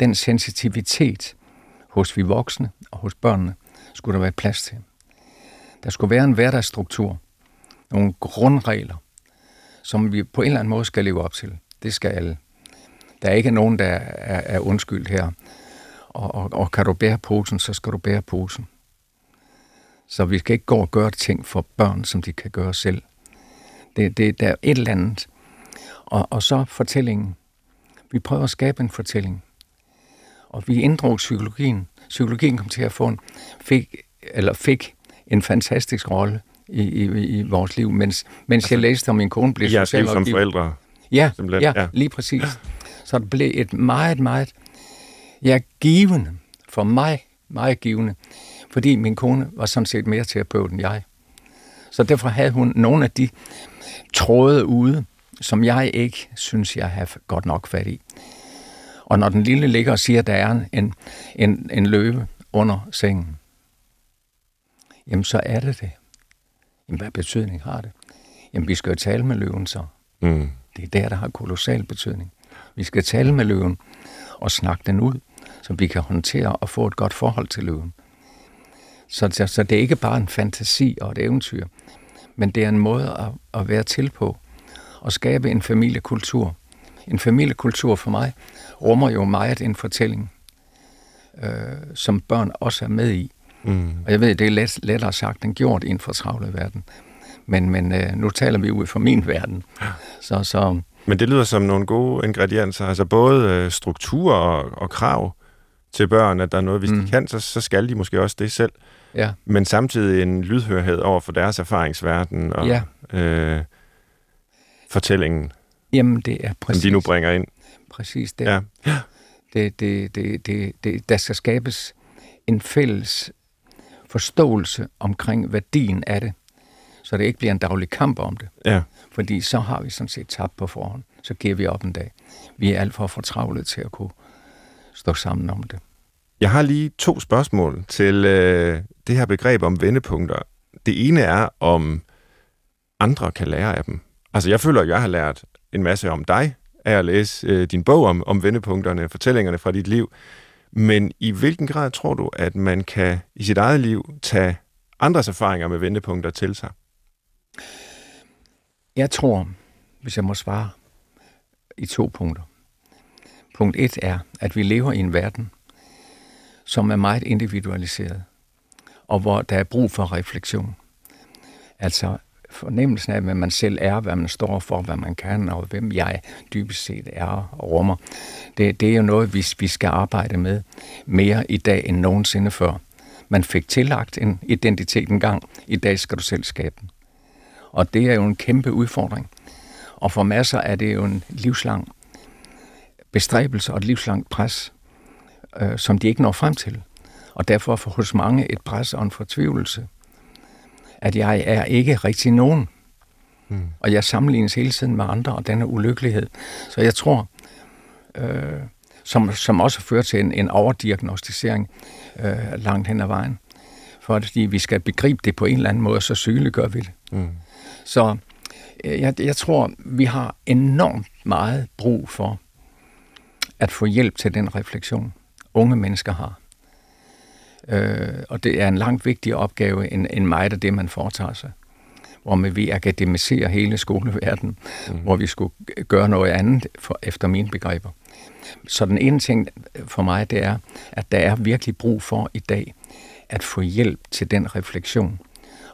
Den sensitivitet hos vi voksne og hos børnene skulle der være plads til. Der skulle være en hverdagsstruktur, nogle grundregler, som vi på en eller anden måde skal leve op til. Det skal alle. Der er ikke nogen, der er, er undskyldt her. Og, og, og kan du bære posen, så skal du bære posen. Så vi skal ikke gå og gøre ting for børn, som de kan gøre selv. Det, det, der er et eller andet. Og, og så fortællingen. Vi prøver at skabe en fortælling. Og vi inddrog psykologien. Psykologien kom til at få en, fik, eller fik en fantastisk rolle i, i, i vores liv, mens, mens altså, jeg læste om min kone blev ja, social som forældre. Ja, ja, ja, lige præcis. Så det blev et meget, meget ja, givende, for mig meget givende, fordi min kone var sådan set mere terapeut end jeg. Så derfor havde hun nogle af de tråde ude, som jeg ikke synes, jeg har godt nok fat i. Og når den lille ligger og siger, at der er en, en, en løve under sengen, jamen så er det det. Jamen hvad betydning har det? Jamen vi skal jo tale med løven så. Mm. Det er der, der har kolossal betydning. Vi skal tale med løven og snakke den ud, så vi kan håndtere og få et godt forhold til løven. Så, så, så det er ikke bare en fantasi og et eventyr, men det er en måde at, at være til på og skabe en familiekultur. En familiekultur for mig rummer jo meget en fortælling, øh, som børn også er med i. Mm. Og jeg ved, det er let, lettere sagt end gjort i en fortravlet verden. Men, men øh, nu taler vi ud fra min verden. Så, så, men det lyder som nogle gode ingredienser. Altså både øh, struktur og, og krav til børn, at der er noget, hvis mm. de kan, så, så skal de måske også det selv. Ja. Men samtidig en lydhørhed over for deres erfaringsverden og ja. øh, fortællingen, Jamen, det er præcis. som de nu bringer ind. præcis. Ja. ja. Det, det, det, det, det, der skal skabes en fælles forståelse omkring værdien af det, så det ikke bliver en daglig kamp om det. Ja. Fordi så har vi sådan set tabt på forhånd. Så giver vi op en dag. Vi er alt for fortravlet til at kunne stå sammen om det. Jeg har lige to spørgsmål til øh, det her begreb om vendepunkter. Det ene er, om andre kan lære af dem. Altså, jeg føler, at jeg har lært en masse om dig af at læse øh, din bog om, om vendepunkterne, fortællingerne fra dit liv. Men i hvilken grad tror du, at man kan i sit eget liv tage andres erfaringer med vendepunkter til sig? Jeg tror, hvis jeg må svare, i to punkter. Punkt et er, at vi lever i en verden, som er meget individualiseret, og hvor der er brug for refleksion. Altså fornemmelsen af, hvad man selv er, hvad man står for, hvad man kan, og hvem jeg dybest set er og rummer. Det, det er jo noget, vi, vi skal arbejde med mere i dag end nogensinde før. Man fik tillagt en identitet engang, i dag skal du selv skabe den. Og det er jo en kæmpe udfordring. Og for masser er det jo en livslang bestræbelse og et livslangt pres, øh, som de ikke når frem til. Og derfor for hos mange et pres og en fortvivlelse, at jeg er ikke rigtig nogen. Mm. Og jeg sammenlignes hele tiden med andre, og denne ulykkelighed. Så jeg tror, øh, som, som også fører til en, en overdiagnostisering øh, langt hen ad vejen. Fordi vi skal begribe det på en eller anden måde, så sygeligt gør vi det. Mm. Så øh, jeg, jeg tror, vi har enormt meget brug for at få hjælp til den refleksion, unge mennesker har. Øh, og det er en langt vigtigere opgave end, end meget af det, man foretager sig. Hvor vi akademiserer hele skoleverdenen, mm. hvor vi skulle gøre noget andet for, efter mine begreber. Så den ene ting for mig, det er, at der er virkelig brug for i dag at få hjælp til den refleksion.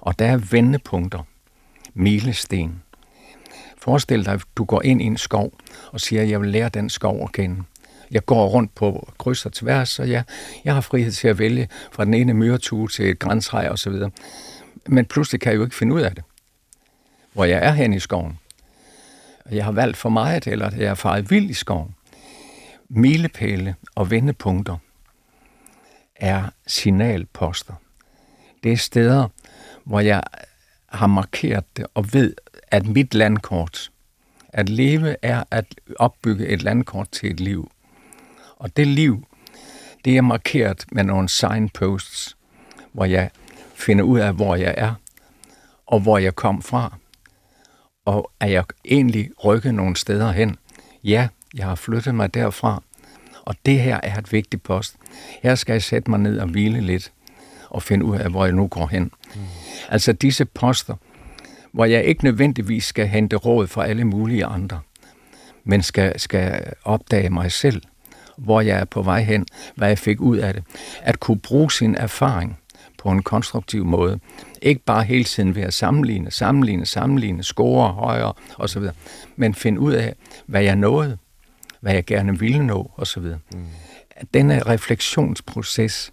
Og der er vendepunkter, milesten. Forestil dig, at du går ind i en skov og siger, at jeg vil lære den skov at kende. Jeg går rundt på kryds og tværs, og jeg, jeg har frihed til at vælge fra den ene myretue til et grænsrej og så videre. Men pludselig kan jeg jo ikke finde ud af det, hvor jeg er hen i skoven. Jeg har valgt for meget, eller jeg er faret vild i skoven. Milepæle og vendepunkter er signalposter. Det er steder, hvor jeg har markeret det og ved, at mit landkort, at leve er at opbygge et landkort til et liv. Og det liv, det er markeret med nogle signposts, hvor jeg finder ud af, hvor jeg er, og hvor jeg kom fra. Og er jeg egentlig rykket nogle steder hen? Ja, jeg har flyttet mig derfra. Og det her er et vigtigt post. Her skal jeg sætte mig ned og hvile lidt, og finde ud af, hvor jeg nu går hen. Mm. Altså disse poster, hvor jeg ikke nødvendigvis skal hente råd fra alle mulige andre, men skal, skal opdage mig selv, hvor jeg er på vej hen, hvad jeg fik ud af det. At kunne bruge sin erfaring på en konstruktiv måde. Ikke bare hele tiden ved at sammenligne, sammenligne, sammenligne, score højere osv., men finde ud af, hvad jeg nåede, hvad jeg gerne ville nå osv. Mm. Denne refleksionsproces,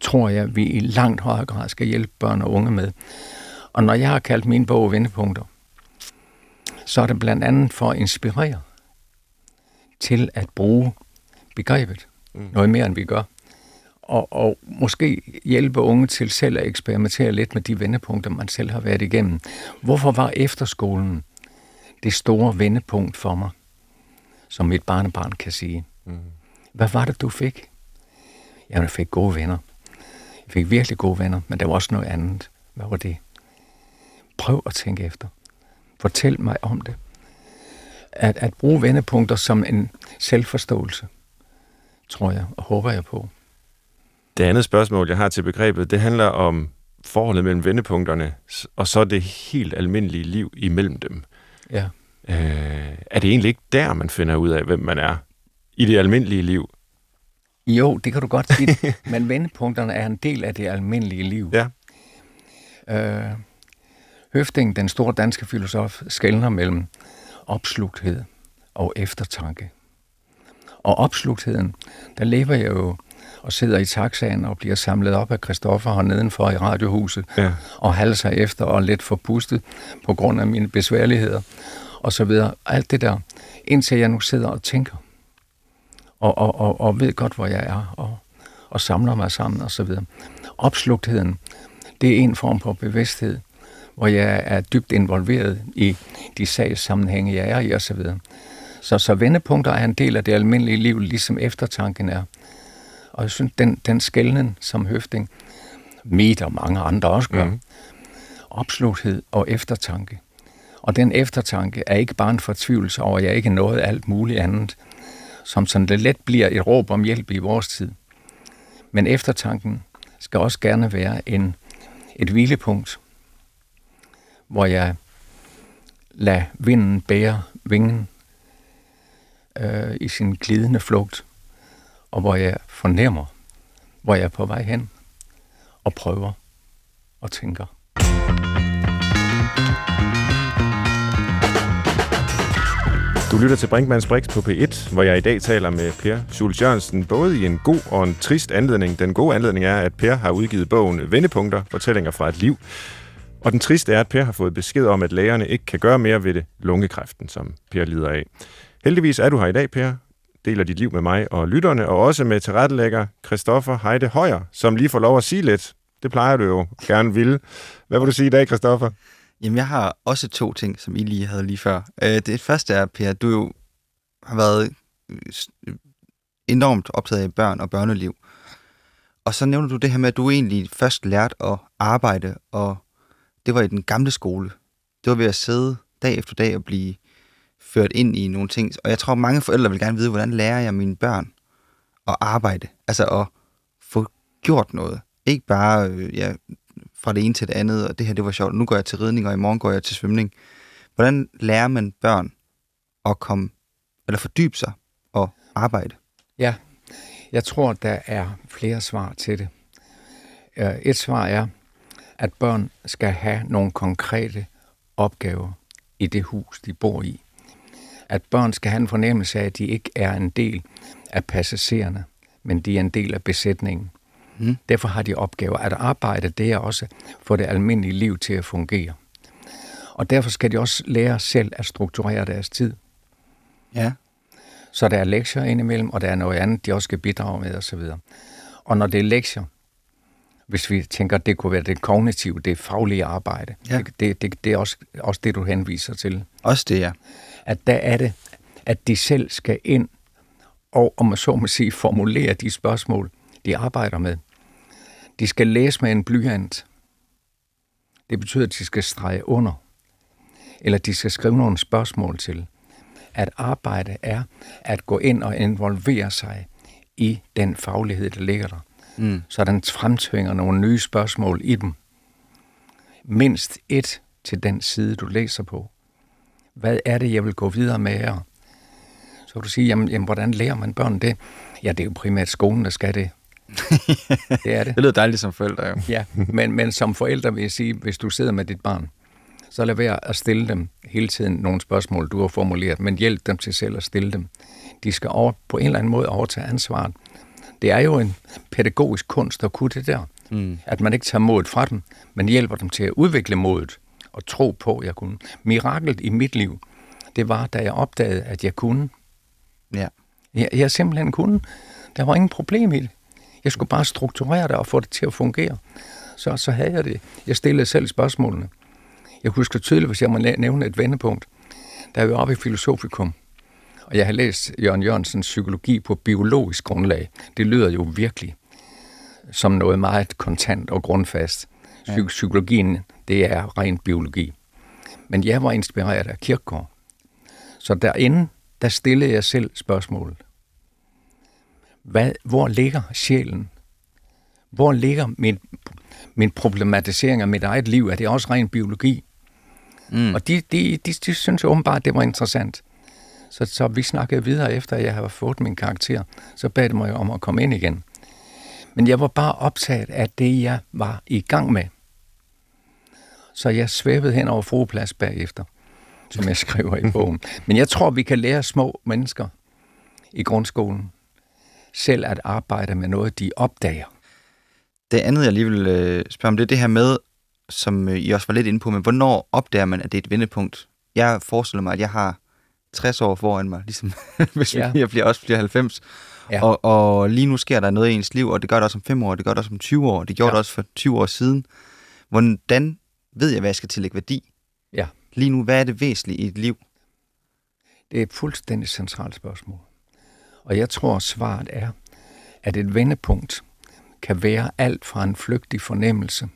tror jeg, vi i langt højere grad skal hjælpe børn og unge med. Og når jeg har kaldt min bog Vendepunkter, så er det blandt andet for at inspirere til at bruge begrebet. Mm. Noget mere, end vi gør. Og, og måske hjælpe unge til selv at eksperimentere lidt med de vendepunkter, man selv har været igennem. Hvorfor var efterskolen det store vendepunkt for mig, som mit barnebarn kan sige? Mm. Hvad var det, du fik? Jamen, jeg fik gode venner. Jeg fik virkelig gode venner, men der var også noget andet. Hvad var det? Prøv at tænke efter. Fortæl mig om det. At, at bruge vendepunkter som en selvforståelse tror jeg, og håber jeg på. Det andet spørgsmål, jeg har til begrebet, det handler om forholdet mellem vendepunkterne, og så det helt almindelige liv imellem dem. Ja. Øh, er det egentlig ikke der, man finder ud af, hvem man er i det almindelige liv? Jo, det kan du godt sige, men vendepunkterne er en del af det almindelige liv. Ja. Øh, Høfting, den store danske filosof, skældner mellem opslugthed og eftertanke. Og opslugtheden, der lever jeg jo og sidder i taxaen og bliver samlet op af Christoffer her nedenfor i radiohuset, ja. og halser efter og lidt forpustet på grund af mine besværligheder, og så videre. Alt det der, indtil jeg nu sidder og tænker. og, og, og, og ved godt, hvor jeg er, og, og samler mig sammen osv. Opslugtheden, det er en form for bevidsthed, hvor jeg er dybt involveret i de sagssammenhænge, jeg er i osv. Så, så vendepunkter er en del af det almindelige liv, ligesom eftertanken er. Og jeg synes, den, den skældning som høfting, mit og mange andre også gør, mm. opslugthed og eftertanke. Og den eftertanke er ikke bare en fortvivlelse over, at jeg ikke nåede alt muligt andet, som sådan det let bliver et råb om hjælp i vores tid. Men eftertanken skal også gerne være en, et hvilepunkt, hvor jeg lader vinden bære vingen øh, i sin glidende flugt, og hvor jeg fornemmer, hvor jeg er på vej hen, og prøver og tænker. Du lytter til Brinkmanns Brix på P1, hvor jeg i dag taler med Per Schulz Jørgensen, både i en god og en trist anledning. Den gode anledning er, at Per har udgivet bogen Vendepunkter, fortællinger fra et liv. Og den triste er, at Per har fået besked om, at lægerne ikke kan gøre mere ved det lungekræften, som Per lider af. Heldigvis er du her i dag, Per, deler dit liv med mig og lytterne, og også med tilrettelægger Christoffer Heide Højer, som lige får lov at sige lidt. Det plejer du jo gerne ville. Hvad vil du sige i dag, Christoffer? Jamen, jeg har også to ting, som I lige havde lige før. Øh, det første er, Per, du jo har været øh, enormt optaget af børn og børneliv. Og så nævner du det her med, at du egentlig først lærte at arbejde, og det var i den gamle skole. Det var ved at sidde dag efter dag og blive ført ind i nogle ting. Og jeg tror, mange forældre vil gerne vide, hvordan lærer jeg mine børn at arbejde? Altså at få gjort noget. Ikke bare øh, ja, fra det ene til det andet, og det her det var sjovt, nu går jeg til ridning, og i morgen går jeg til svømning. Hvordan lærer man børn at komme, eller fordybe sig og arbejde? Ja, jeg tror, der er flere svar til det. Øh, et svar er, at børn skal have nogle konkrete opgaver i det hus, de bor i. At børn skal have en fornemmelse af, at de ikke er en del af passagererne, men de er en del af besætningen. Mm. Derfor har de opgaver. At arbejde, det er også for det almindelige liv til at fungere. Og derfor skal de også lære selv at strukturere deres tid. Ja. Så der er lektier indimellem, og der er noget andet, de også skal bidrage med osv. Og når det er lektier, hvis vi tænker, at det kunne være det kognitive, det faglige arbejde, ja. det, det, det, det er også, også det, du henviser til. Også det, ja. At der er det, at de selv skal ind og, om man så må sige, formulere de spørgsmål, de arbejder med. De skal læse med en blyant. Det betyder, at de skal strege under. Eller de skal skrive nogle spørgsmål til. At arbejde er at gå ind og involvere sig i den faglighed, der ligger der. Mm. Så den fremtvinger nogle nye spørgsmål i dem. Mindst et til den side, du læser på. Hvad er det, jeg vil gå videre med her? Så vil du sige, jamen, jamen hvordan lærer man børn det? Ja, det er jo primært skolen, der skal det. det er det. Det lyder dejligt som forældre, jo. ja, men, men som forældre vil jeg sige, hvis du sidder med dit barn, så lad være at stille dem hele tiden nogle spørgsmål, du har formuleret, men hjælp dem til selv at stille dem. De skal over, på en eller anden måde overtage ansvaret. Det er jo en pædagogisk kunst at kunne det der. Mm. At man ikke tager modet fra dem, men hjælper dem til at udvikle modet og tro på, jeg kunne. Miraklet i mit liv, det var, da jeg opdagede, at jeg kunne. Ja. Jeg, jeg simpelthen kunne. Der var ingen problem i det. Jeg skulle bare strukturere det og få det til at fungere. Så, så havde jeg det. Jeg stillede selv spørgsmålene. Jeg husker tydeligt, hvis jeg må nævne et vendepunkt. Da jeg var oppe i Filosofikum, og jeg har læst Jørgen Jørgensens psykologi på biologisk grundlag. Det lyder jo virkelig som noget meget kontant og grundfast. Psy- psykologien, det er ren biologi. Men jeg var inspireret af Kierkegaard. Så derinde, der stillede jeg selv spørgsmålet. Hvad, hvor ligger sjælen? Hvor ligger min, min problematisering af mit eget liv? Er det også ren biologi? Mm. Og de, de, de, de synes åbenbart, det var interessant. Så, så vi snakkede videre efter, at jeg havde fået min karakter. Så bad de mig om at komme ind igen. Men jeg var bare optaget af det, jeg var i gang med. Så jeg svævede hen over frueplads bagefter, som jeg skriver i bogen. Men jeg tror, vi kan lære små mennesker i grundskolen selv at arbejde med noget, de opdager. Det andet, jeg lige vil øh, spørge om, det er det her med, som øh, I også var lidt inde på, men hvornår opdager man, at det er et vendepunkt? Jeg forestiller mig, at jeg har 60 år foran mig, ligesom hvis ja. jeg bliver, også bliver 90. Ja. Og, og lige nu sker der noget i ens liv, og det gør det også om 5 år, det gør det også om 20 år, det gjorde ja. det også for 20 år siden. Hvordan ved jeg, hvad jeg skal tillægge værdi? Ja. Lige nu, hvad er det væsentlige i et liv? Det er et fuldstændig centralt spørgsmål. Og jeg tror, svaret er, at et vendepunkt kan være alt fra en flygtig fornemmelse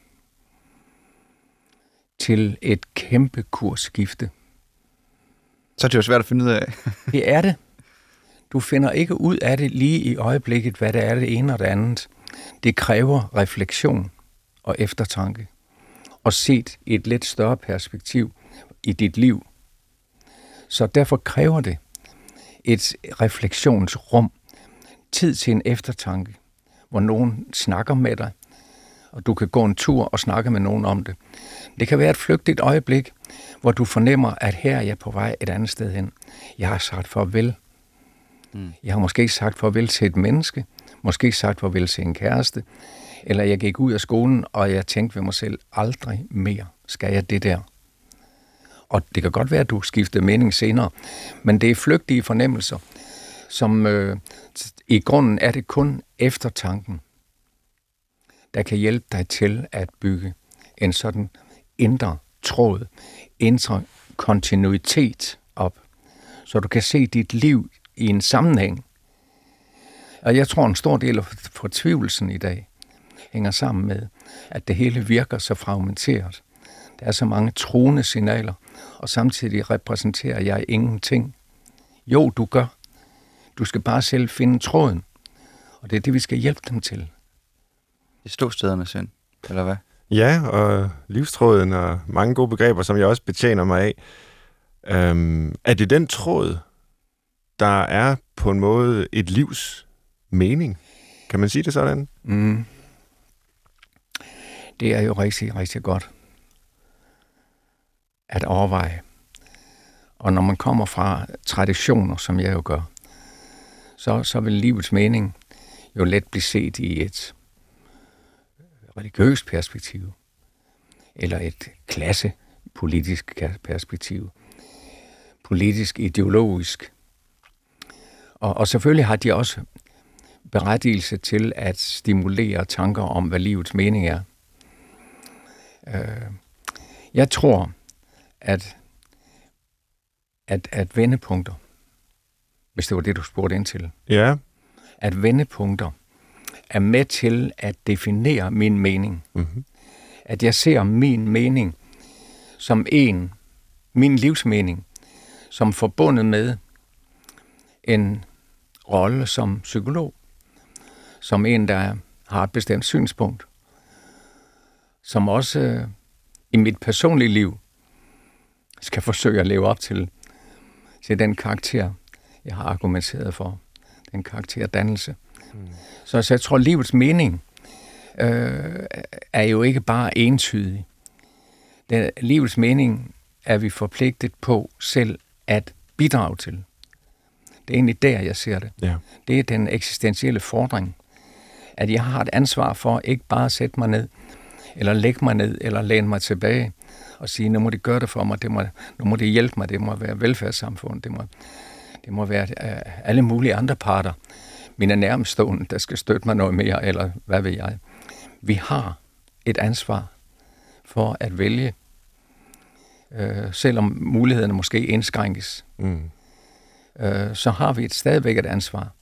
til et kæmpe kursskifte. Så er det jo svært at finde ud af. det er det. Du finder ikke ud af det lige i øjeblikket, hvad det er det ene og det andet. Det kræver refleksion og eftertanke. Og set i et lidt større perspektiv i dit liv. Så derfor kræver det et refleksionsrum, tid til en eftertanke, hvor nogen snakker med dig, og du kan gå en tur og snakke med nogen om det. Det kan være et flygtigt øjeblik, hvor du fornemmer, at her er jeg på vej et andet sted hen. Jeg har sagt farvel. Mm. Jeg har måske sagt farvel til et menneske, måske sagt farvel til en kæreste, eller jeg gik ud af skolen, og jeg tænkte ved mig selv, aldrig mere skal jeg det der. Og det kan godt være, at du skifter mening senere, men det er flygtige fornemmelser, som øh, i grunden er det kun eftertanken, der kan hjælpe dig til at bygge en sådan indre tråd, indre kontinuitet op, så du kan se dit liv i en sammenhæng. Og jeg tror, en stor del af fortvivlelsen i dag hænger sammen med, at det hele virker så fragmenteret. Der er så mange truende signaler, og samtidig repræsenterer jeg ingenting. Jo, du gør. Du skal bare selv finde tråden, og det er det, vi skal hjælpe dem til. Det er ståstederne synd, eller hvad? Ja, og livstråden og mange gode begreber, som jeg også betjener mig af. Øhm, er det den tråd, der er på en måde et livs mening? Kan man sige det sådan? Mm. Det er jo rigtig, rigtig godt at overveje. Og når man kommer fra traditioner, som jeg jo gør, så, så vil livets mening jo let blive set i et religiøst perspektiv, eller et klassepolitisk perspektiv, politisk, ideologisk. Og, og selvfølgelig har de også berettigelse til at stimulere tanker om, hvad livets mening er. Øh, jeg tror, at, at, at vendepunkter, hvis det var det, du spurgte ind til, ja. at vendepunkter er med til at definere min mening. Mm-hmm. At jeg ser min mening som en, min livsmening, som forbundet med en rolle som psykolog, som en, der har et bestemt synspunkt, som også øh, i mit personlige liv skal forsøge at leve op til, til den karakter, jeg har argumenteret for, den karakterdannelse. Mm. Så, så jeg tror, livets mening øh, er jo ikke bare entydig. Den, livets mening er vi forpligtet på selv at bidrage til. Det er egentlig der, jeg ser det. Ja. Det er den eksistentielle fordring, at jeg har et ansvar for ikke bare at sætte mig ned, eller lægge mig ned, eller læne mig tilbage og sige, nu må de gøre det for mig, det må, nu må de hjælpe mig, det må være velfærdssamfund, det må, det må være uh, alle mulige andre parter, mine nærmestående, der skal støtte mig noget mere, eller hvad ved jeg. Vi har et ansvar for at vælge, øh, selvom mulighederne måske indskrænkes, mm. Øh, så har vi et stadigvæk et ansvar.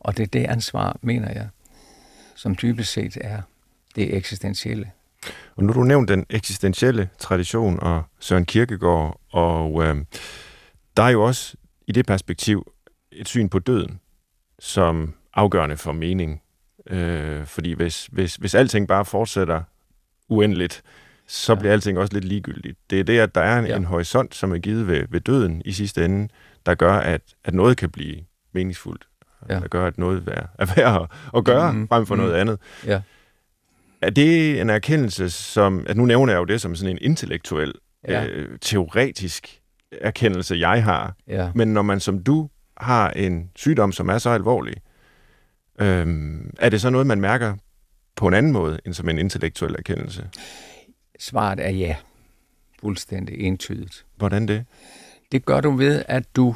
Og det er det ansvar, mener jeg, som dybest set er det eksistentielle. Og nu har du nævnt den eksistentielle tradition og Søren Kierkegaard, og øh, der er jo også i det perspektiv et syn på døden, som afgørende for mening. Øh, fordi hvis, hvis, hvis alting bare fortsætter uendeligt, så ja. bliver alting også lidt ligegyldigt. Det er det, at der er en, ja. en horisont, som er givet ved, ved døden i sidste ende, der gør, at, at noget kan blive meningsfuldt. Ja. Der gør, at noget er, værd at, at gøre, mm-hmm. frem for mm-hmm. noget andet. Ja. Er det en erkendelse, som... At nu nævner jeg jo det som sådan en intellektuel, ja. øh, teoretisk erkendelse, jeg har. Ja. Men når man som du har en sygdom, som er så alvorlig, øhm, er det så noget, man mærker på en anden måde, end som en intellektuel erkendelse? Svaret er ja. Fuldstændig entydigt. Hvordan det? Det gør du ved, at du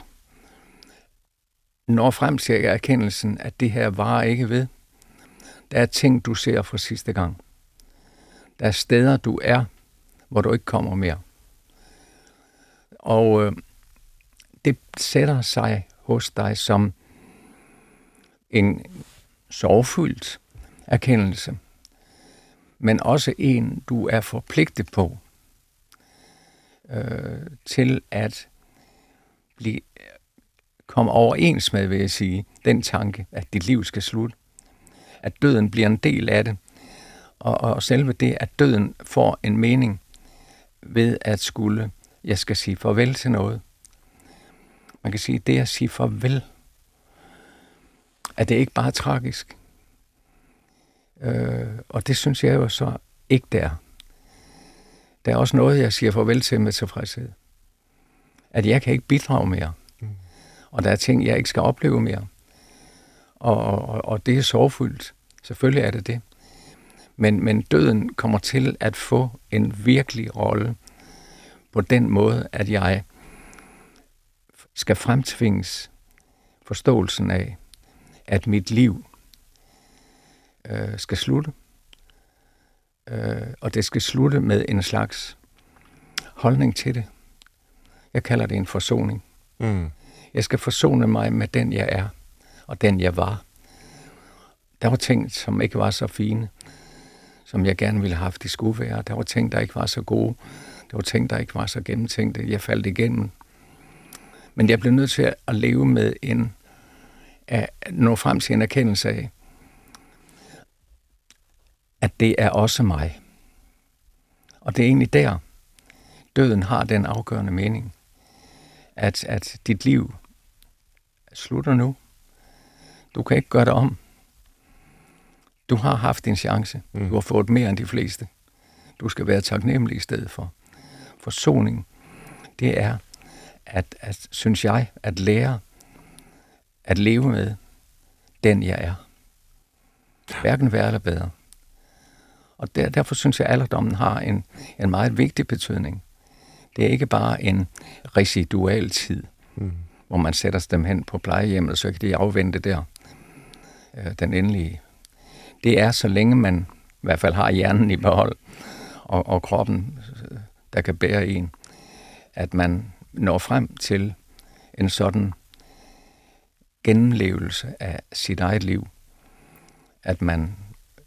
når frem til erkendelsen, at det her var ikke ved. Der er ting, du ser for sidste gang. Der er steder, du er, hvor du ikke kommer mere. Og øh, det sætter sig hos dig som en sorgfyldt erkendelse, men også en, du er forpligtet på øh, til at blive komme overens med, vil jeg sige, den tanke, at dit liv skal slutte. At døden bliver en del af det. Og, og selve det, at døden får en mening ved at skulle, jeg skal sige farvel til noget. Man kan sige, det at sige farvel, at det ikke bare er tragisk. Øh, og det synes jeg jo så ikke der. Der er også noget, jeg siger farvel til med tilfredshed. At jeg kan ikke bidrage mere. Mm. Og der er ting, jeg ikke skal opleve mere. Og, og, og det er sorgfuldt. Selvfølgelig er det det. Men, men døden kommer til at få en virkelig rolle på den måde, at jeg skal fremtvinges forståelsen af, at mit liv øh, skal slutte. Øh, og det skal slutte med en slags holdning til det. Jeg kalder det en forsoning. Mm. Jeg skal forsone mig med den, jeg er, og den, jeg var. Der var ting, som ikke var så fine, som jeg gerne ville have haft, de skulle være. Der var ting, der ikke var så gode. Der var ting, der ikke var så gennemtænkte. Jeg faldt igennem. Men jeg blev nødt til at leve med en, at nå frem til en erkendelse af, at det er også mig. Og det er egentlig der, døden har den afgørende mening, at, at dit liv slutter nu. Du kan ikke gøre det om. Du har haft din chance. Mm. Du har fået mere end de fleste. Du skal være taknemmelig i stedet for. Forsoning, det er, at, at, synes jeg, at lære at leve med den, jeg er. Hverken værre eller bedre. Og der, derfor synes jeg, at alderdommen har en, en meget vigtig betydning. Det er ikke bare en residual tid, mm. hvor man sætter dem hen på plejehjemmet, så kan de afvente der øh, den endelige. Det er, så længe man i hvert fald har hjernen i behold, og, og kroppen, øh, der kan bære en, at man når frem til en sådan gennemlevelse af sit eget liv, at man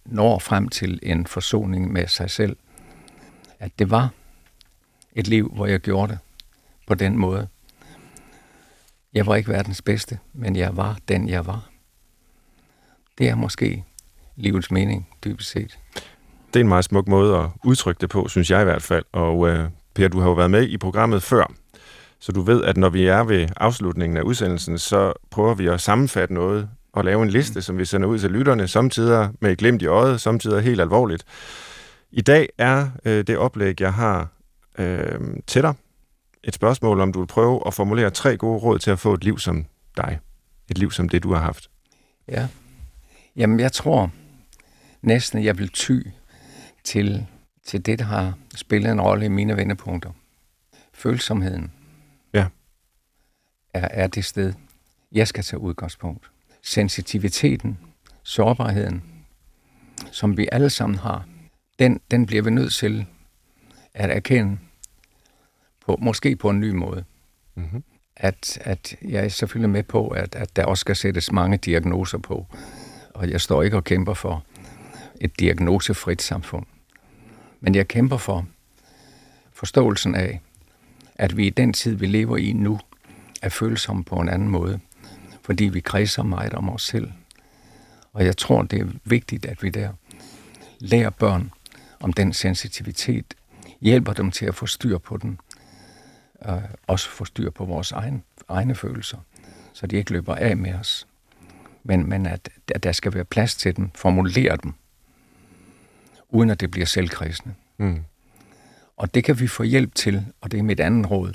når frem til en forsoning med sig selv, at det var et liv, hvor jeg gjorde det på den måde. Jeg var ikke verdens bedste, men jeg var den, jeg var. Det er måske livets mening, dybest set. Det er en meget smuk måde at udtrykke det på, synes jeg i hvert fald. Og uh, Per, du har jo været med i programmet før, så du ved, at når vi er ved afslutningen af udsendelsen, så prøver vi at sammenfatte noget og lave en liste, som vi sender ud til lytterne, samtidig med et glimt i øjet, samtidig helt alvorligt. I dag er øh, det oplæg, jeg har øh, til dig, et spørgsmål, om du vil prøve at formulere tre gode råd til at få et liv som dig. Et liv som det, du har haft. Ja. Jamen, jeg tror næsten, jeg vil ty til, til det, der har spillet en rolle i mine vendepunkter. Følsomheden ja. er, er det sted, jeg skal tage udgangspunkt sensitiviteten, sårbarheden, som vi alle sammen har, den, den bliver vi nødt til at erkende, på, måske på en ny måde. Mm-hmm. At, at jeg er selvfølgelig med på, at, at der også skal sættes mange diagnoser på, og jeg står ikke og kæmper for et diagnosefrit samfund. Men jeg kæmper for forståelsen af, at vi i den tid, vi lever i nu, er følsomme på en anden måde fordi vi kredser meget om os selv. Og jeg tror, det er vigtigt, at vi der lærer børn om den sensitivitet, hjælper dem til at få styr på den, og også få styr på vores egen, egne følelser, så de ikke løber af med os. Men, men at, at der skal være plads til dem, formulere dem, uden at det bliver selvkredsende. Mm. Og det kan vi få hjælp til, og det er mit andet råd,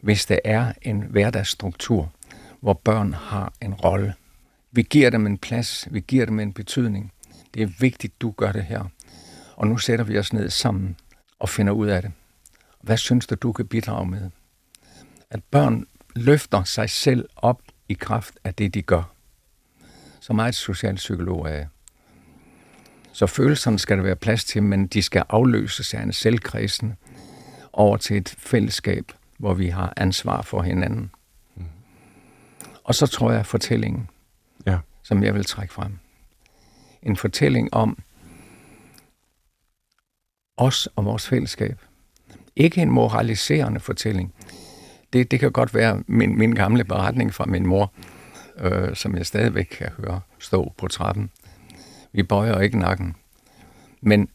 hvis der er en hverdagsstruktur, hvor børn har en rolle. Vi giver dem en plads, vi giver dem en betydning. Det er vigtigt, du gør det her. Og nu sætter vi os ned sammen og finder ud af det. Hvad synes du, du kan bidrage med? At børn løfter sig selv op i kraft af det, de gør. Så meget socialpsykolog er jeg. Så følelserne skal der være plads til, men de skal afløses af en selvkredsen over til et fællesskab, hvor vi har ansvar for hinanden. Mm. Og så tror jeg fortællingen, ja. som jeg vil trække frem. En fortælling om os og vores fællesskab. Ikke en moraliserende fortælling. Det, det kan godt være min, min gamle beretning fra min mor, øh, som jeg stadigvæk kan høre stå på trappen. Vi bøjer ikke nakken. Men,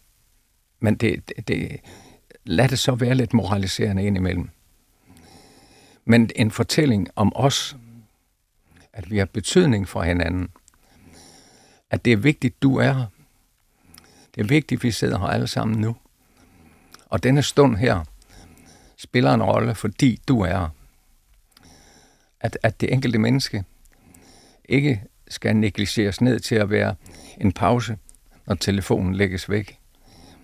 men det, det, det, lad det så være lidt moraliserende indimellem. Men en fortælling om os, at vi har betydning for hinanden, at det er vigtigt, du er her. Det er vigtigt, vi sidder her alle sammen nu. Og denne stund her spiller en rolle, fordi du er. At, at det enkelte menneske ikke skal negligeres ned til at være en pause, når telefonen lægges væk,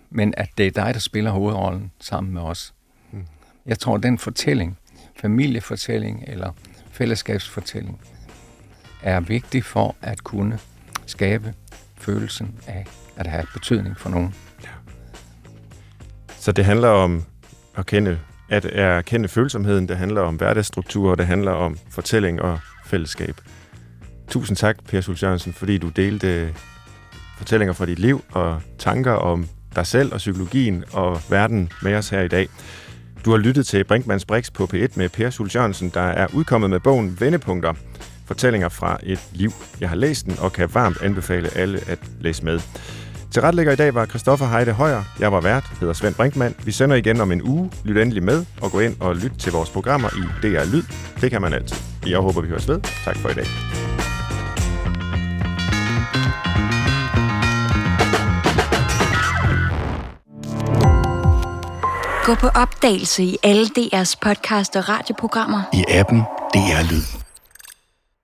men at det er dig, der spiller hovedrollen sammen med os. Mm. Jeg tror, den fortælling, familiefortælling eller fællesskabsfortælling, er vigtig for at kunne skabe følelsen af at have betydning for nogen. Så det handler om at kende, at erkende følsomheden, det handler om hverdagsstruktur, det handler om fortælling og fællesskab. Tusind tak, Per Sulz Jørgensen, fordi du delte øh, fortællinger fra dit liv og tanker om dig selv og psykologien og verden med os her i dag. Du har lyttet til Brinkmanns Brix på P1 med Per Sulz Jørgensen, der er udkommet med bogen Vendepunkter. Fortællinger fra et liv. Jeg har læst den og kan varmt anbefale alle at læse med. Til retlægger i dag var Christoffer Heide Højer. Jeg var vært, hedder Svend Brinkmann. Vi sender igen om en uge. Lyt endelig med og gå ind og lyt til vores programmer i DR Lyd. Det kan man altid. Jeg håber, vi høres ved. Tak for i dag. Gå på opdagelse i alle DR's podcast og radioprogrammer. I appen DR Lyd.